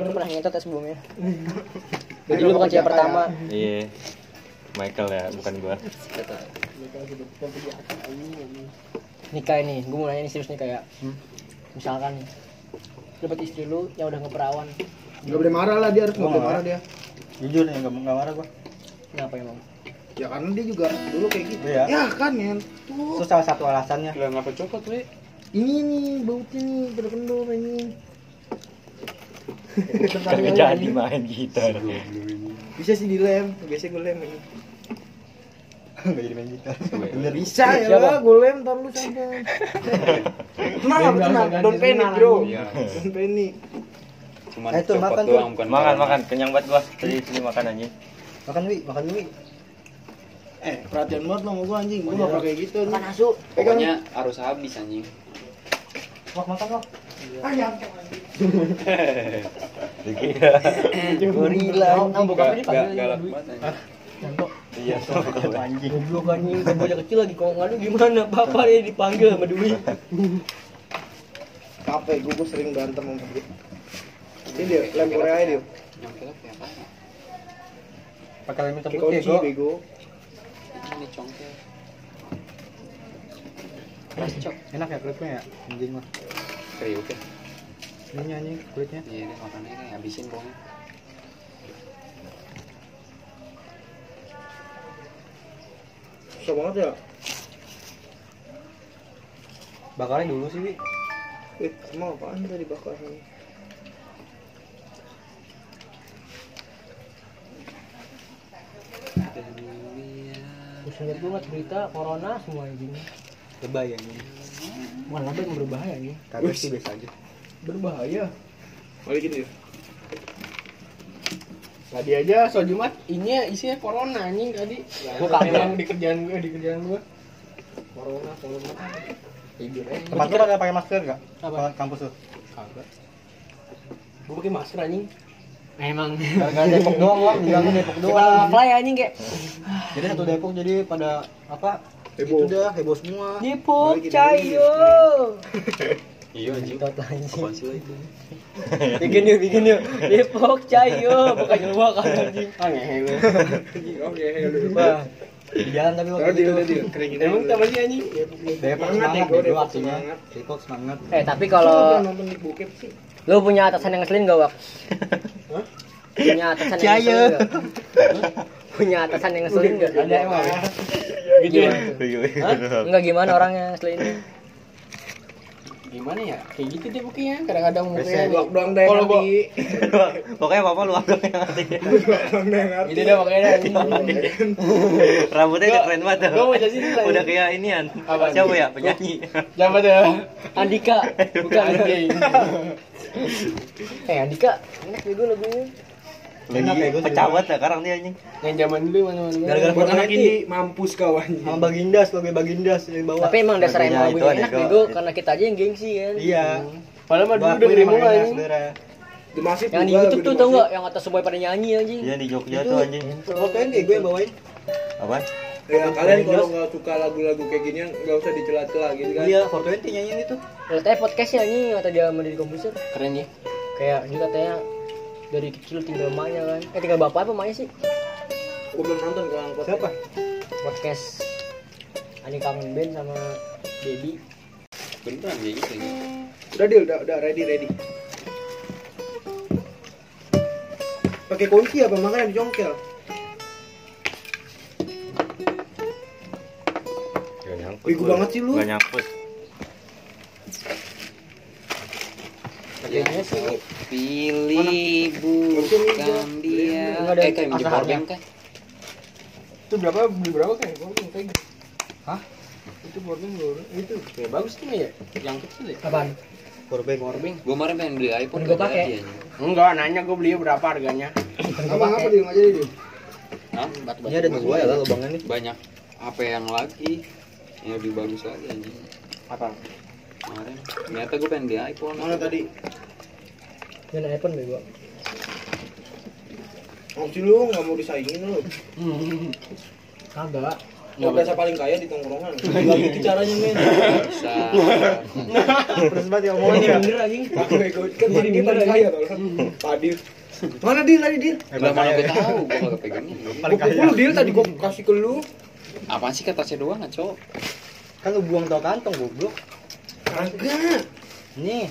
tuh pernah ngetot ya sebelumnya jadi lu bukan cewek pertama Iya. Michael ya, bukan gua. Nikah ini gue mau nanya nih serius nih kayak misalkan dapat istri lu yang udah ngeperawan Enggak boleh marah lah dia harus Gua enggak boleh nggak marah dia. jujur nih nggak nggak marah gue kenapa emang Ya karena dia juga dulu kayak gitu. Iya. Ya kan ya. Itu salah satu alasannya. Lah ngapa coklat, Le? Ini nih bautnya nih kendor-kendor ini. Kagak jadi main gitar. Bisa sih dilem, biasa gue lem ini. Enggak jadi main gitar. Bener bisa ya lah, gue lem ntar lu sampai. tenang apa tenang, don't panic bro. Iya. Don't panic. Cuman Eh, tuh, coklat makan, doang bukan Makan makan kenyang banget gua. Tadi tadi makan anjing. Makan wi, makan wi. Eh, perhatian banget lo sama gue anjing, gue gak pakai gitu nih. Makan asu. Pokoknya harus habis anjing. Wah, makan wah. Gorila. Nah, bokapnya Gak dipanggil galak banget anjing. Iya, Anjing. Goblok anjing, kan bocah kecil lagi kalau ngadu gimana? Bapak dia dipanggil sama Dwi. Gue gue sering berantem sama dia. Ini dia, lem Korea ya? Pakai lem hitam Kayak putih, kunci, Go. bego. Ini congkel. Enak ya kulitnya ya? Anjing mah. Kriuk ya? Ini anjing kulitnya. Iya makannya kayak habisin pokoknya. Susah banget ya. Bakarnya dulu sih, Wi. Eh, emang apaan tadi bakaran? Terus nggak berita corona semua anjing. Lebay anjing. Bukan lebih yang berbahaya anjing. Kagak sih biasa aja. Berbahaya. Balikin dia. Tadi aja soal Jumat ini isinya corona anjing tadi. Gua kaget. Emang di kerjaan gue, di kerjaan gue. Corona, corona. Tidur aja. Tempat lu pada pakai masker enggak? Apa? Kampus tuh. Kagak. Gue pakai masker anjing. Emang. Gara-gara Depok doang, Wak. Bilangnya Depok Doang fly anjing kayak Jadi satu Depok jadi pada apa? Heboh. Itu dah, heboh semua. Depok Cayo. Iya anjing. Tot anjing. Apaan sih itu? Bikin yuk, bikin yuk. Depok Cayo, bukan luar kan anjing. Lu. Wah, di jalan tapi waktu itu. Emang apa sih anjing? Depok Semangat ya, Depok artinya. semangat. Depok semangat. Eh, tapi Kalau kalau nonton di bokep sih. lu punya atasan yang ngeselin gak, Wak? Hah? Punya atasan yang ngeselin gak? Punya atasan yang ngeselin gak? Ada emang. Gitu ya? Enggak gimana orangnya ngeselin? Gimana ya? Kayak gitu dia pokoknya. Kadang-kadang mukanya luak doang deh. Kalau gua- ngerti. Pokoknya bapak lu agak yang ngerti. Luak doang deh ngerti. Itu dah makanya dah, anjing. Rambutnya udah keren banget. Gua mau jadi. Udah kayak inian. Apa? Siapa ya? Penyanyi. Siapa tuh? Andika, bukan. Eh, Andika, enak bego lagunya. Enak ya, gua Pecawat ya sekarang dia anjing. Yang zaman dulu mana-mana. Gara-gara Buat anak Fortnite ini mampus kau anjing. sama Bagindas, sebagai Bagindas yang bawa. Tapi emang dasar emang itu enak bego karena kita aja yang gengsi kan. Iya. Padahal mah dulu saudara. Di masjid Yang di juga, YouTube tuh tau nggak yang atas semua pada nyanyi anjing. Iya di Jogja tuh anjing. Fotoin deh gue yang bawain. Apaan? Ya kalian kalau nggak suka lagu-lagu kayak ginian nggak usah dicela-cela gitu kan. Iya, 420 nyanyiin itu. Lihat aja podcastnya anjing kata dia sama di komputer. Keren ya. Kayak dia katanya dari kecil tinggal emaknya kan. Eh tinggal bapak apa emaknya sih? Gua belum nonton angkot. Siapa? Podcast Ani kangen band sama Dedi. Beneran kayak gitu ya. Udah deal, udah udah ready ready. Pakai kunci apa makanya dijongkel? Gak nyangkut. Banget sih lu. Gak nyangkut. Kayaknya sih Pilih bukan dia. Eh kayak minjem powerbank kan? Itu berapa? Beli berapa kan? Gua belum pegang. Hah? Itu powerbank berapa? Itu. Ya bagus tuh ya. Yang kecil ya. apaan? Powerbank. Powerbank. Gue kemarin pengen beli iPhone Gua gak pakai. jadi. Enggak, nanya gua beli berapa harganya. Abang apa dia aja dia? Hah? Ini ada dua ya lah lubangnya nih. Banyak apa yang lagi yang lebih bagus lagi anjing. Apa? Kemarin ternyata gue pengen beli iPhone. Mana tadi? Yang iPhone bego. Oh, sih lu nggak mau disaingin lu. Kagak. Nggak berasa paling kaya di tongkrongan. Gak gitu caranya men. Bisa. Terus banget ya omongannya. Bener anjing. Kan jadi dia paling kaya tau. Padil. Mana Dil tadi Dil? Udah mana gue tahu, gue gak kepegangin. Paling kaya. lu Dil tadi gua kasih ke lu. Apaan sih kata saya doang, Cok? Kan lu buang tau kantong goblok. Kagak. Nih,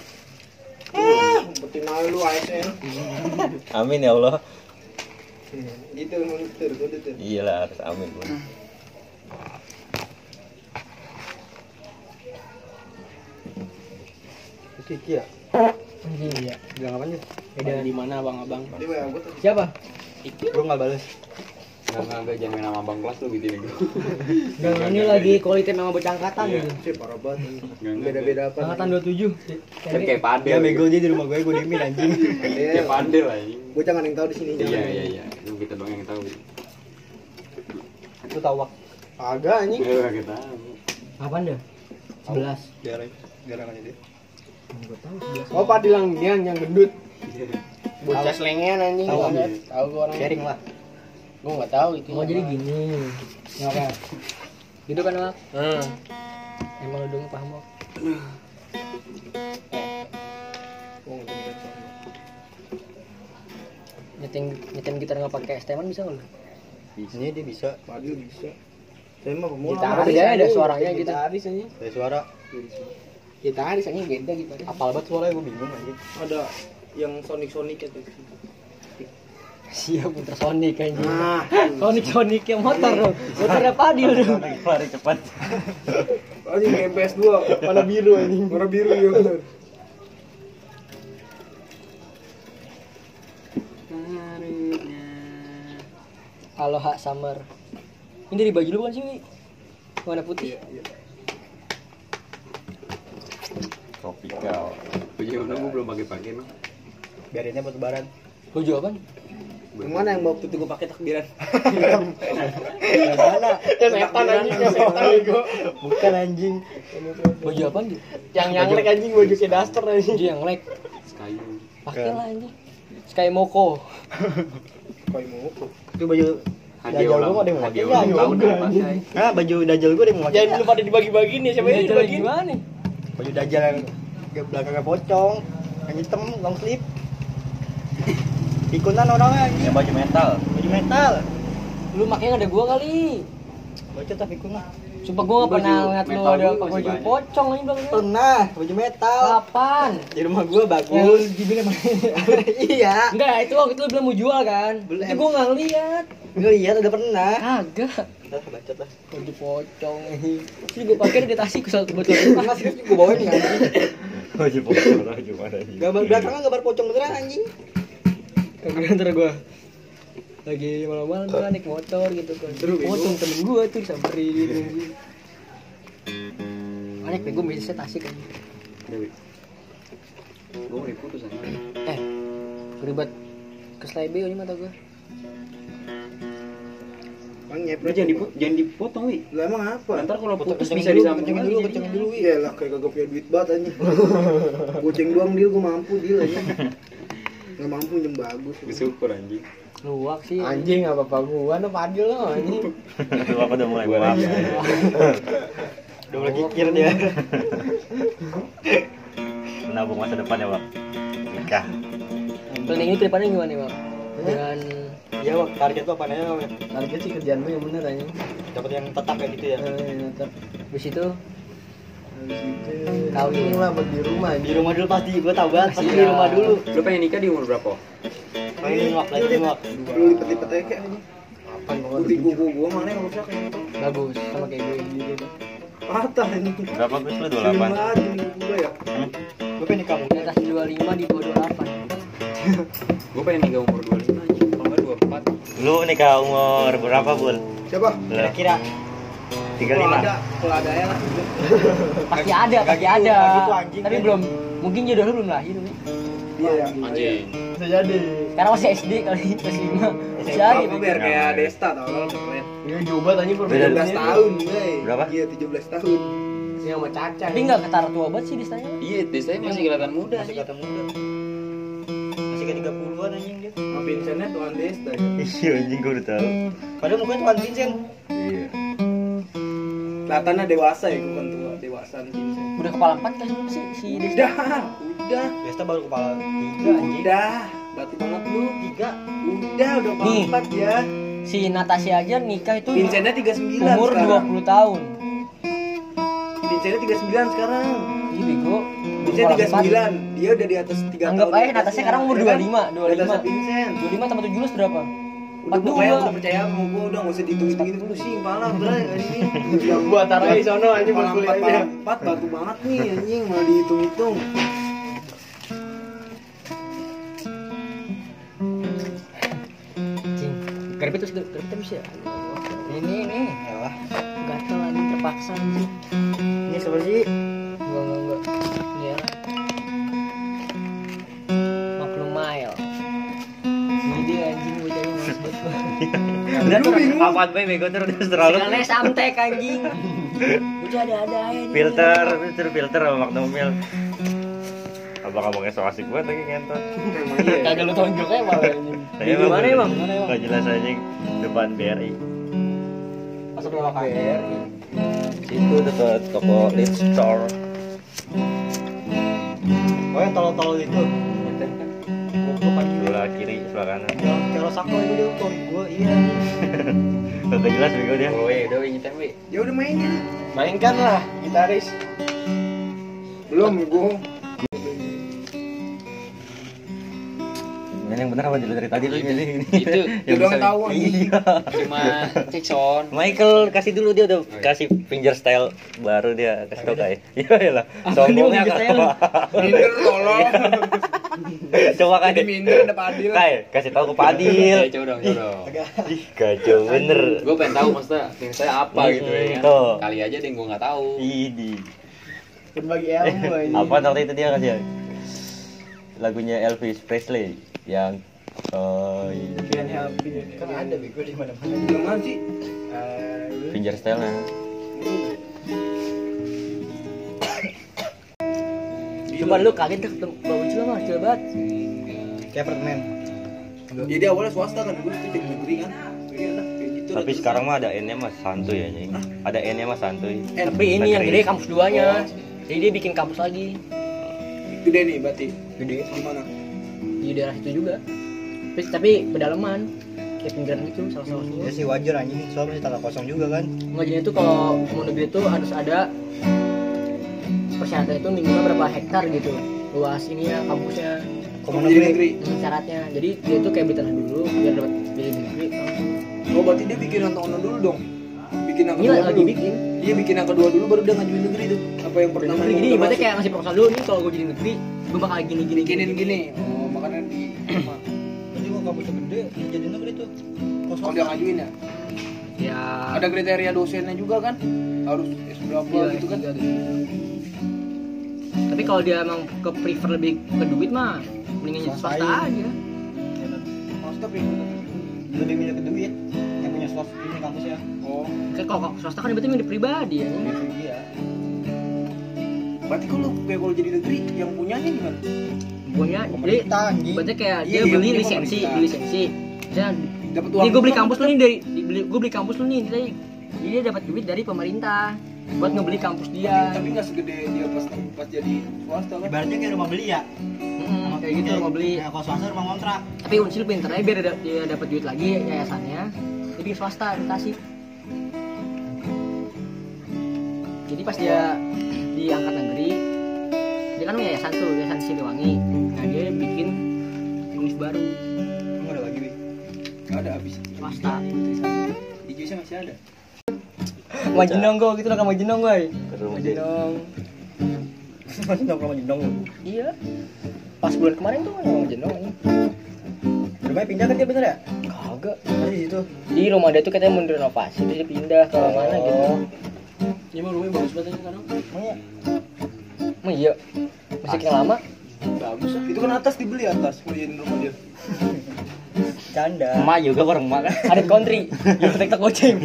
Umpetin aja lu ASN. Amin ya Allah. Gitu tuh. Iya lah harus amin. Bun. Itu Iki ya. Iya. Bilang apa nih? Beda di mana bang abang? Dia mah gua tuh. Siapa? Gue nggak balas. Enggak enggak enggak jangan main sama abang kelas lu gitu nih gua. Dan ini lagi quality sama bocah angkatan Iya. gitu. Sih parah banget. Enggak, enggak, Beda-beda apa? Angkatan 27. Kan kayak padel. Dia bego dia di rumah gue, gue diemin anjing. Kayak padel anjing. Gue jangan yang tahu di sini. Iya iya iya. Itu kita doang yang tahu. Lu tahu wak. Agak anjing. Enggak kita tahu. Kapan dah? 11. Daerah daerahnya dia. Gua tahu 11. Oh padilang Nian yang gendut. Iya. Bocah selengean anjing. Tahu. Tahu Tahu gua orang. Sharing lah. Gua enggak tahu itu. Oh jadi gini. Ya kan. Gitu kan, Mak? Hmm. Emang lu dong paham, Mak? Nyeting nyeting gitar nggak pakai steman bisa nggak lu? Ini dia bisa. Padil bisa. Saya mah pemula. Gitar bedanya ada suaranya gitu. Gitaris anjing. Dari suara. Gitaris anjing beda gitu. Apal banget suaranya gue bingung anjing. Ada yang Sonic Sonic itu. Siap ultrasonic anjing. Nah, Sonic Sonic yang motor dong. Motornya padil dong. Lari cepat. anjing kayak PS2 warna biru anjing. Warna biru ya benar. Halo Hak Summer. Ini dari baju lu kan sih, Wi? Warna putih. Tropikal. Baju mana gua belum pakai-pakai nih. Biarinnya buat lebaran. Baju apa? Yang mana yang bawa putih gua pakai takbiran? Mana? Ya setan anjing, ya setan. Bukan anjing. Baju apa gitu? Yang yang lek anjing baju kayak daster anjing. Baju yang lek. Sky. Pakai lah anjing. Sky Moko. Koi mau. Itu baju Dajal gue ada yang mau pakai. Ya? Nah, baju dajal gue ada yang mau pakai. Jangan lu pada dibagi-bagi nih, siapa yang Ini dibagi? gimana nih? Baju dajal yang belakangnya pocong, yang hitam, long sleeve. Pikunan orangnya anjing. Yang baju metal. Baju metal. Lu makanya ada gua kali. Bocah tapi pikun lah. Sumpah gua gak pernah ngeliat lu ada gua pakai baju banyak. pocong aja belakangnya. Pernah, baju metal. Kapan? Di rumah lu bagus. dibilang iya. Enggak, itu waktu itu lu bilang mau jual kan? Belum. Itu gua nggak ngeliat. Gue lihat udah pernah. Kagak. Ntar bacot lah. Baju pocong ini. Terus gua pakai di tasik satu botol. Pernah sih gue bawain anjing. Baju pocong lah gimana nih? Gambar belakangnya gambar pocong beneran anjing. Kagak ntar gua lagi malam-malam gua naik motor gitu kan. Pocong temen gua tuh disamperin gitu. Aneh bego bisa tasik kan. Dewi. Gua mau diputus aja. Eh, ribet ke Slebe ini mata gua. Bang Lu nyepret. jangan dipotong, jangan dipotong, Wi. Lah emang apa? Ntar kalau putus bisa dulu, disambung lagi dulu, kencengin dulu. Iya lah kayak kagak punya duit banget anjing. Goceng doang deal gua mampu deal aja. Nggak mampu jam bagus. Bersyukur anjing. Luak sih. Anjing apa apa gua no padil lo anjing. Apa udah mulai buat apa? Udah mulai kikir dia. Menabung masa depan ya, Bang. Nikah. Planning ini ke depannya gimana nih, Bang? Dengan Iya, Bang. Target apaan aja, Bang? Target sih kerjaan gue yang bener anjing. Dapat yang tetap kayak gitu ya. Eh, tetap habis itu Kawin. lah buat di rumah Di rumah dulu pasti gue tahu banget. Pasti di rumah dulu. Lu pengen nikah di umur berapa? Main ngok lagi ngok. Lu lipet-lipet aja kayak anjing. Apa gua gua gua mana yang rusak kayak gitu. bagus sama kayak gue gitu. Patah anjing. Berapa Gus lu Film 28? aja nih gua ya. Gue pengen nikah Di muda. atas 25 di bawah 28. Gua pengen nikah umur 25 anjing, kalau enggak 24. Lu nikah umur berapa, Bul? Siapa? Kira-kira 35. Kalau ada, kalau ada ya lah. Pasti ada, pasti gitu, ada. gitu, anjing. Tapi belum mungkin jodoh lu belum lahir nih. Iya ya. Anjing. Bisa jadi. Karena masih SD kali, kelas 5. Bisa aja. Aku biar kayak Desta tau lo keren. Iya juga tanya Beda. 17 tahun, guys. Berapa? Iya 17 tahun. Yang sama Caca. Tapi enggak ketara tua banget sih distanya. Iya, Desta masih kelihatan muda masih kata muda. Masih ke 30-an anjing dia. Sama Vincentnya tuan Desta. ya. Iya, anjing gua udah tahu. Padahal mukanya tuan Vincent. Iya. Kelihatannya dewasa ya, bukan tua. Dewasa Vincent. Udah kepala 4 kan belum sih si Desta? Udah, udah, Desta baru kepala tiga anjing. udah. Batu banget lu. Tiga. Udah, udah Nih. empat ya. Si Natasha aja nikah itu Vincentnya 39 umur sekarang. 20 tahun. Vincentnya 39 sekarang. Iya bego. Vincent Kepala empat. 39. Dia udah di atas 3 tahun. Anggap di aja atasnya, Natasha sekarang umur kan? 25, Di atasnya 25. Vincent. 25 tambah 17 berapa? Udah pokoknya udah percaya sama gua udah nggak usah dihitung-hitung ini pusing pala udah ini. Yang Gua taruh di sono aja buat kuliahnya. empat batu banget nih anjing malah dihitung-hitung. Cing. Keripit terus keripit terus ya. Ini ini. Yalah. Gatel lagi terpaksa anjing. Ini sih? Enggak enggak enggak. Iya. Tuh apaan bae bego terus terus terlalu Sekali samtek anjing. Udah ada-ada aja. nih. filter filter filter sama Magnum Mil. Abang abangnya so asik banget lagi ngentot. Kagak lu tonjoknya malah anjing. Saya Di mana emang? Gak jelas aja depan BRI. Masuk ke KBR. Itu dekat toko Lead Store. Oh yang tolol-tolol itu. Aja. Sebelah kiri, sebelah kanan. Kalau sako itu dia tuh gue iya. Gak jelas bego dia. Oh, weh, udah nyetem weh. Ya udah mainin. Mainkan lah gitaris. Belum gua. Yang bener apa dari tadi lu ini? Itu bisa- tahu, Iya. cuma cek sound. Michael kasih dulu dia udah Oh, iya. kasih finger style baru dia kasih tau kayak. Iya iyalah. Sombongnya finger style? Minder tolong. Coba kayak. minder ada Padil. Kayak kasih tahu ke Padil. Eh, coba dong, coba dong. Ih, kacau bener. Gue pengen tahu maksudnya yang saya apa gitu ya kan. Kali aja deh gue nggak tahu. Ini. Berbagi ilmu aja. apa waktu itu dia kasih lagunya Elvis Presley yang oh iya. Kan ada bego di mana-mana. Yang mana sih? finger style nya Coba lu kaget dah ketemu Bang Ucil mah kecil banget. Kayak apartemen. Jadi awalnya swasta kan gue di negeri kan. Iya gitu. tapi sekarang mah ada N nya mah santuy aja ada N nya mah santuy Eh, tapi ini yang gede kampus duanya. Jadi dia bikin kampus lagi gede nih berarti. gede Di mana? di daerah itu juga. Tapi, tapi pedalaman kayak pinggiran gitu salah-salah semua. Ya sih wajar anjing, soalnya masih tanah kosong juga kan. Nggak jadi itu kalau mau negeri itu harus ada persyaratan itu minimal berapa hektar gitu luas ini ya kampusnya Kamu jadi negeri. hmm, syaratnya jadi dia itu kayak beli tanah dulu biar dapat jadi negeri Oh berarti dia bikin tahun dulu dong. Bikin yang ini kedua lagi dulu. bikin Iya bikin yang kedua dulu baru dia ngajuin negeri tuh. Apa yang pertama negeri yang jadi udah ibaratnya kayak ngasih proposal dulu nih kalau gue jadi negeri gue bakal gini gini bikinin gini. Oh makanya di Jadi kok kampusnya gede, ya jadi negeri tuh. Kalau dia ngajuin ya. ya Ada kriteria dosennya juga kan? Harus S berapa Iya, gitu kan? tapi kalau dia emang ke prefer lebih ke duit mah mendingan jadi swasta aja Maksudnya apa? lebih milih ke duit yang swasta ini kampusnya. Oh kayak kalau swasta kan berarti milik pribadi ya Iya. berarti kalau kayak kalau jadi negeri yang punyanya gimana? punya jadi berarti kayak Iya, dia iya, beli lisensi beli lisensi dan Dapat ini gue beli kampus lu nih dari gue beli kampus lu nih jadi jadi dia dapat duit dari pemerintah buat ngebeli kampus dia Tapi nggak segede dia pas pas jadi swasta kan? Ibaratnya kayak rumah beli ya. Mm, kayak gitu mau beli Ya, kalau swasta rumah kontrak. tapi unsil pinter aja biar dia dapat duit lagi yayasannya jadi swasta di Tasik. Jadi pas dia diangkat negeri dia kan yayasan tuh yayasan Siliwangi. Nah dia bikin unif baru. Enggak ada lagi. Nggak ada habis. swasta. Di Jesa masih ada. Majenong gue gitu lah Majenong gue Terus Majenong Masih nongkrong sama jendong. iya. Pas bulan kemarin tuh sama Majenong Rumahnya pindah kan dia bener ya? kagak Tadi di situ. di rumah dia tuh katanya mau direnovasi terus dia pindah ke mana gitu Ini mah rumahnya bagus banget sekarang. Emangnya emang iya masih yang lama Bagus. Itu kan atas dibeli atas mau jadi rumah dia. canda. emak juga orang emak kan ada country yang TikTok goceng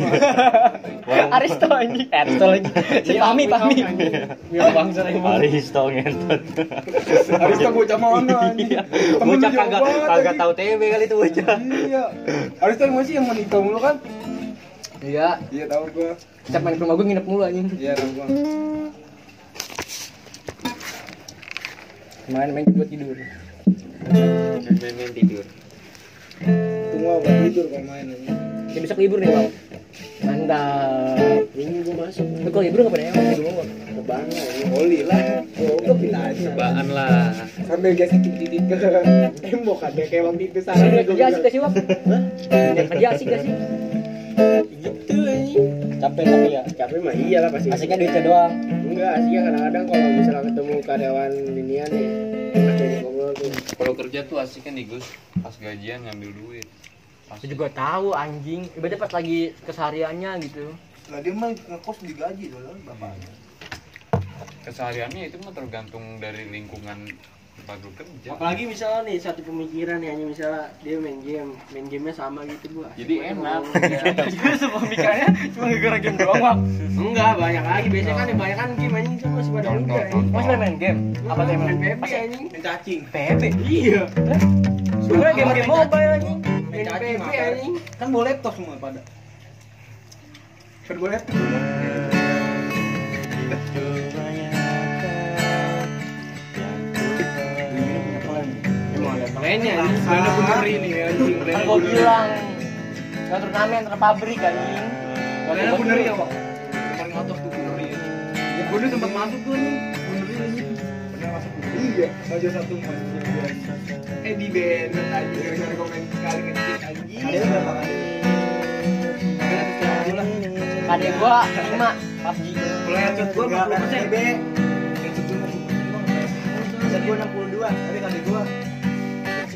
Aristo ini Aristo lagi si Pami Pami Ya bangsa emang. Aristo ngentot Harus tak bocah mana anjing. Temen lu bocah kagak kagak anjing. tahu TB kali itu bocah Iya. Tahu masih yang menikah mulu kan? iya Iya tahu gua. setiap main ke rumah gue nginep mulu anjing Iya tahu gua. main main buat tidur Main-main tidur. Tunggu buat tidur kalau main anjing. ya besok libur nih bang mantap Ini gua masuk. lu kalau libur nggak pada emang di rumah bang ini oli lah. Oh, gua pindah Sebaan lah. Sambil gesek titik ke tembok ada kayak waktu itu sana Kerja kerja sih kasih wak. Kerja sih kasih. gitu anjing capek tapi ya Capek mah iya lah pasti. asiknya duitnya doang Enggak, asiknya kadang-kadang kalau misalnya ketemu karyawan inian nih, kayak ngobrol tuh. Kalau kerja tuh asik kan nih Gus. Pas gajian ngambil duit. Aku juga tahu anjing. Ibaratnya pas lagi kesehariannya gitu. Lah dia mah ngekos digaji dulu bapaknya. Kesehariannya itu mah tergantung dari lingkungan kerja. apalagi misalnya nih satu pemikiran nih hanya misalnya dia main game main gamenya sama gitu gua Jadi enak. Semua pemikirannya cuma gara game doang wak. enggak banyak lagi biasanya kan banyak kan game anjing tuh masih pada muda contoh. Masih main game? Apa tuh main main PB anjing Main cacing. PB. iya Sebenarnya game-game mobile anjing. main cacing, PB anjing Kan bawa laptop semua pada. Kan bawa laptop. Kerennya anjing ada bener ini anjing Kan gua bilang Gak turnamen antar pabrik anjing. Kalian bener ya, Pak. Paling atas tuh bener ya. Ya gue sempat masuk tuh nih. Ini. Pernah masuk. Iya, aja satu masuk. Eh di band aja gara-gara komen sekali ngetik anjing. Ada berapa kali? Gua 5 PUBG. Kalau headset gue 40 persen. Headset gue 40 persen. Headset gue 62, tapi kadek gue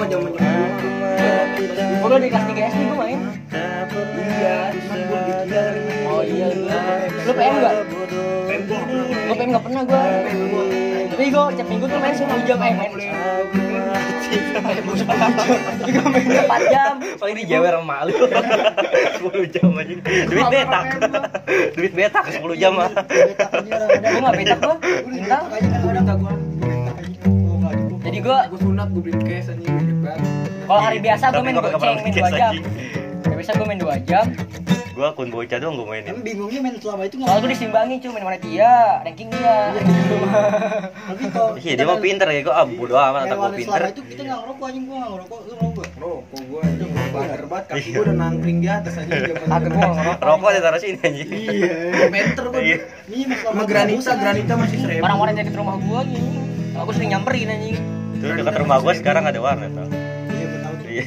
mah zaman zaman Gua udah di kelas 3 SD gua main. Iya, cuman gue gitu dari Oh iya lu. Lu PM enggak? Pembok. Gua PM enggak pernah gua. Tapi gua tiap minggu tuh main 10 jam eh main. Gua main 4 jam. Paling dijewer sama malu 10 jam aja Duit betak Duit betak 10 jam mah Gua enggak betak gua. Bintang. Minta gue. Jadi gua gue sunat gue beli cash anjing gede banget. kalau hari biasa gua main gua goceng main 2 jam. anjing. Hari biasa gua main 2 jam. Gua akun bocah doang gua mainin tapi bingungnya main selama itu Soalnya gua disimbangi cuy main mana dia, ranking dia. tapi kok Iya dia mah pinter ya gua ah bodo amat atau gua pinter selama itu kita nggak ngerokok anjing gua nggak ngerokok lu ngerokok Rokok gue anjing gue badar banget kaki gue udah nangkring di atas anjing. Kagak gua nggak ngerokok. Rokok ditaruh sini anjing Iya, gue. Iya. ini mas Sama granita, granita masih seribu. Orang-orang yang deket rumah gua gini. Aku sering nyamperin anjing. Tuh dekat rumah gua sekarang ada warnet tau iya gua tahu Iya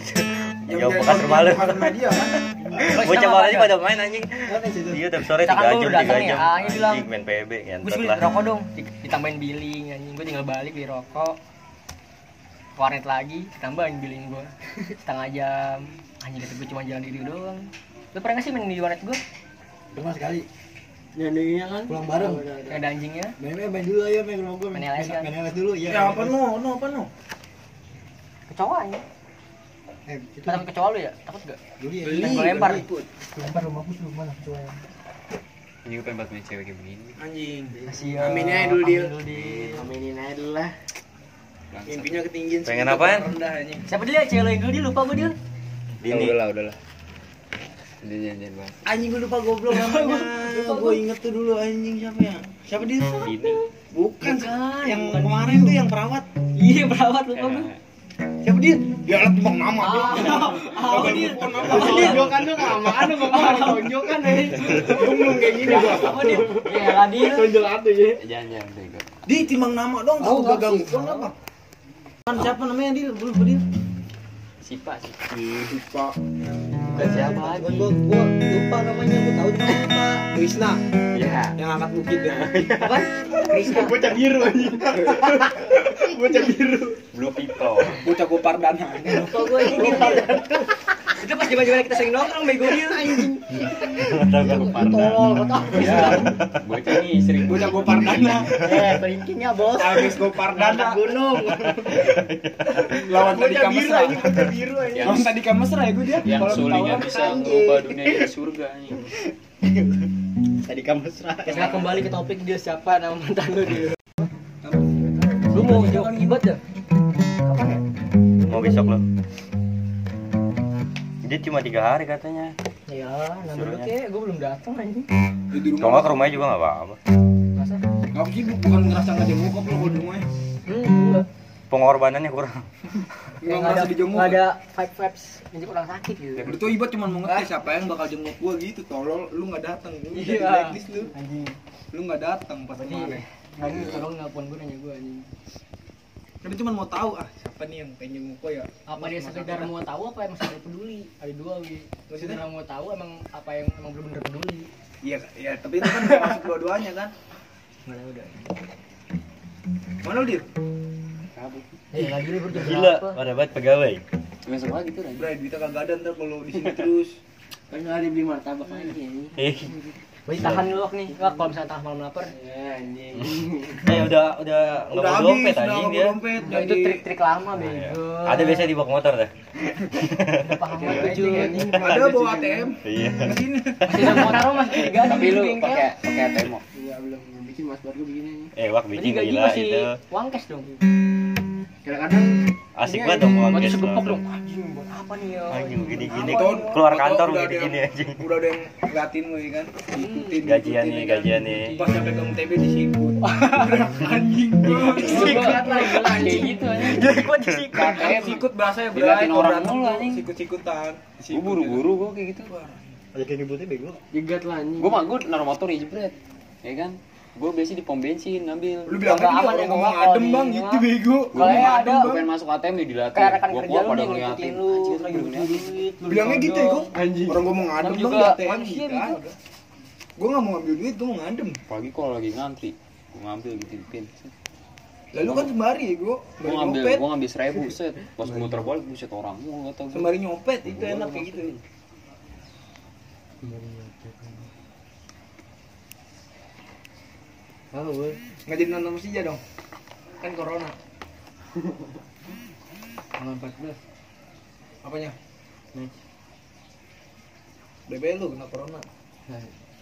Jauh bekas rumah lu kan. Bocah bawah aja pada main anjing Iya tiap sore Misalkan 3 gua jam udah 3 datang jam Anjing main PB Gue ngentot beli lah rokok dong, Di- ditambahin billing anjing. Gue tinggal balik beli rokok. Warnet lagi, ditambahin billing gue. Setengah jam. Anjing kata gue cuma jalan diri doang. Lu pernah gak sih main di warnet gue? cuma sekali nyanyinya kan pulang bareng Kayak ada anjingnya. main main main dulu ayo main ke rumah gua Main LS kan? main LS dulu iya Ya apa no, no apa no? Kecoa ya. eh itu Takut kecoa lu ya? Takut gak? dulu ya Beli, Main gua lempar. lempar rumahku tuh mana kecoa Ini gue pengen banget punya cewek kayak begini. Anjing. Kasihan. Aminin aja dulu, Dil. Aminin aja dulu lah. Mimpinya ketinggian Pengen apaan? rendah anjing. Siapa dia? Cewek lo yang dulu dia lupa gue dia. Bini Udahlah, udahlah. Dia bahas. Anjing gue lupa goblok namanya. Gue inget tuh dulu anjing siapa ya? Siapa dia? Bini. Bukan. Bukan. Yang kemarin tuh yang perawat. Iya perawat lupa gue. Siapa dia? Dia alat bang nama dia. Oh dia. Tonjokan tuh kelamaan lu ngomong tonjokan eh. Gue belum kayak gini gua. Apa dia? Iya lah dia. Tonjol ada ya. Jangan jangan bego. Di timbang nama dong, tahu gak ganggu. Kenapa? Kan siapa namanya dia? Lupa dia. Sipa sih. Lupa. Bukan siapa lagi. gua gua lupa namanya gua tahu cuma lupa Krisna Ya. yang angkat bukit ya. Apa? Krisna. Bocah biru anjing. Bocah biru. Blue people. Bocah Gopardana. Lupa gue ini. Itu pas zaman-zaman kita sering nongkrong bego dia anjing. tahu Ya. Bocah nih sering Bocah Gopardana. eh pelinkingnya bos Abis Gopardana. gunung Lawan tadi Bocah biru Mesra. anjing, bocah biru anjing. Lawan tadi Mesra ya gue dia. yang Kalau tahu, bisa anjing. ngubah dunia jadi surga nih. tadi kamu serah Kita kembali ke topik dia siapa nama mantan lu dia. Lu mau jawab ibat ya? Kapan ya? mau besok lo dia cuma tiga hari katanya Ya, lu Suruhnya. kayak gue belum datang aja. Di kalau rumah nggak ke rumahnya juga nggak apa-apa Masa? Ngapa sih bu- bukan ngerasa nggak jenguk kok lo kalau di rumahnya Hmm, enggak. Pengorbanannya kurang nggak ada, dijenguk nggak ada vibe vibes ini orang sakit gitu. Ya, itu ibat cuma mau ngetes siapa yang bakal jenguk gua gitu tolol lu nggak datang lu udah Iya. blacklist lu Anjing. lu nggak datang pas kemarin Anjing tolong nelpon gue nanya gue anjing. tapi cuma mau tahu ah siapa nih yang pengen jenguk gua ya Apa dia sekedar mau tahu apa emang sekedar peduli? Ada dua wi. Maksudnya? Sekedar mau tahu emang apa yang emang benar-benar peduli. iya iya tapi itu kan masuk dua-duanya kan Mana udah. mana lu dir Eh lagi libur jam gila pada banget pegawai. Besok lagi tuh Ray. Bray duitnya kagak ada ntar kalau di sini terus. Kan hari beli martabak lagi ini. eh. Wih tahan dulu Wak, nih. Wak kalau misalnya tahan malam lapar. Ya anjing. eh udah udah nggak udah mau dompet anjing dia mau dompet Nah, itu trik-trik lama bego. ada biasa di bawah motor dah. Udah paham Ya, banget ada bawa ATM. iya. Sini Masih ada taruh masih tiga tapi lu pakai pakai ATM Iya belum. Bikin mas baru begini. Nih. eh wak bikin gila itu. uang cash dong. Kadang-kadang asik banget dong uang Waktu cash segepok lo. dong. Anjing buat apa nih ya? anjing gini gini Apa nih? keluar kantor udah gini ada gini yang- anjing udah ada yang ngeliatin gue kan? Ikutin gajian nih gajian nih. Pas sampai ke MTB disikut anjing banget Sikat lagi kayak gitu anjing. jadi gua disikat sikut sikut bahasa ya Diliatin orang mulu, anjing. sikut-sikutan. Gue buru-buru gue kayak gitu. Ada kayak ributnya bego. jegat lah anjing. gue mah gue naruh motor ya jebret ya kan gue biasa di pom bensin ngambil. Lu bilang kan aman dia ya, ngomong adem di bang gitu bego. Kalau ya ada gue pengen masuk ATM nih dilatih. Kayak rekan gue kerja lu pada nih ngeliatin. ngikutin lu, bilangnya gitu ya kok orang gue mau ngadem bang di ATM gitu bego. gue nggak mau ngambil duit gue mau ngadem. Apalagi kalau lagi ngantri gue ngambil gitu di pin. Lalu kan sembari ya gue gue ngambil gue ngambil seribu set. Pas gue muter balik buset orang mulu kata gue sembari nyopet itu enak kayak gitu Gue? nggak jadi nonton Persija dong kan corona Tanggal 14. apanya Match. BB lu kena corona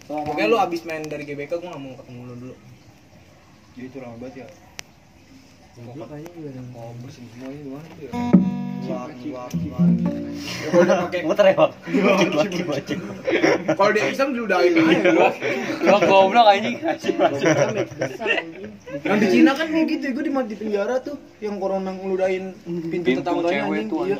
pokoknya lu abis main dari GBK gue nggak mau ketemu lu dulu Jadi itu lama banget ya. Goblok aja. Oh bersin semuanya gimana tuh ya? Wah. Ya, kalau dia pakai muter ya wajib kalau dia Islam diludahin aja lu lo goblok anjing yang di Cina kan kayak gitu gue di di penjara tuh yang corona ngeludahin pintu, tetangganya anjing tuh, iya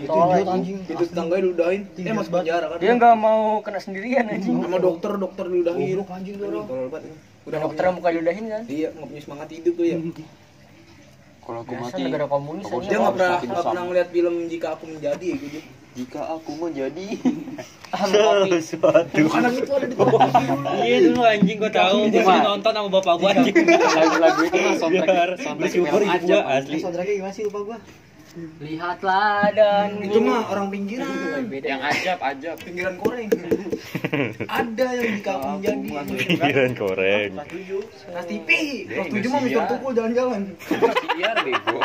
anjing. itu pintu tetangganya diludahin eh masuk penjara kan Dia nggak mau kena sendirian anjing. sama dokter dokter diludahin Goblok anjing tuh orang. Tolol banget. udah nggak Dokter punya yang muka diudahin kan? iya nggak punya semangat hidup tuh ya kalau aku Biasa mati negara komunis aku dia nggak pernah nggak pernah ngeliat film jika aku menjadi ya gitu jika aku menjadi. Sesuatu anak itu ada di iya dulu anjing gua tahu. Gua nonton sama bapak gua anjing. Lagu-lagu itu mah soundtrack soundtrack bersyukur ibu gua asli. Saudara gimana sih lupa gua? Lihatlah dan itu mah orang pinggiran. Yang ajab ajab. Pinggiran koreng ada yang jika aku menjadi pikiran koreng Kelas TV kelas tujuh. Mah Mister Tukul jalan-jalan. Biar bego.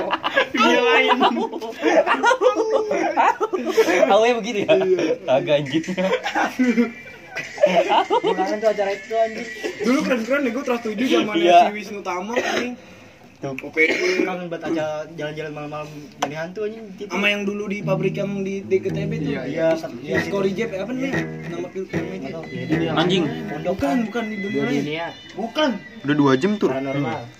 Awalnya begitu ya? Agak anjing Gimana tuh acara itu anjing? dulu keren-keren nih gue kelas tujuh zaman Iya. si Wisnu Tama anjing Tuh. Kangen banget aja jalan-jalan malam-malam jadi hantu anjing gitu. sama yang dulu di pabrik yang di DKTB tuh. Iya, iya. yang Skory Jep apa namanya? Nama filmnya itu. Anjing. Bukan bukan di dunia lain Dunia bukan. Udah dua jam tuh. Paranormal.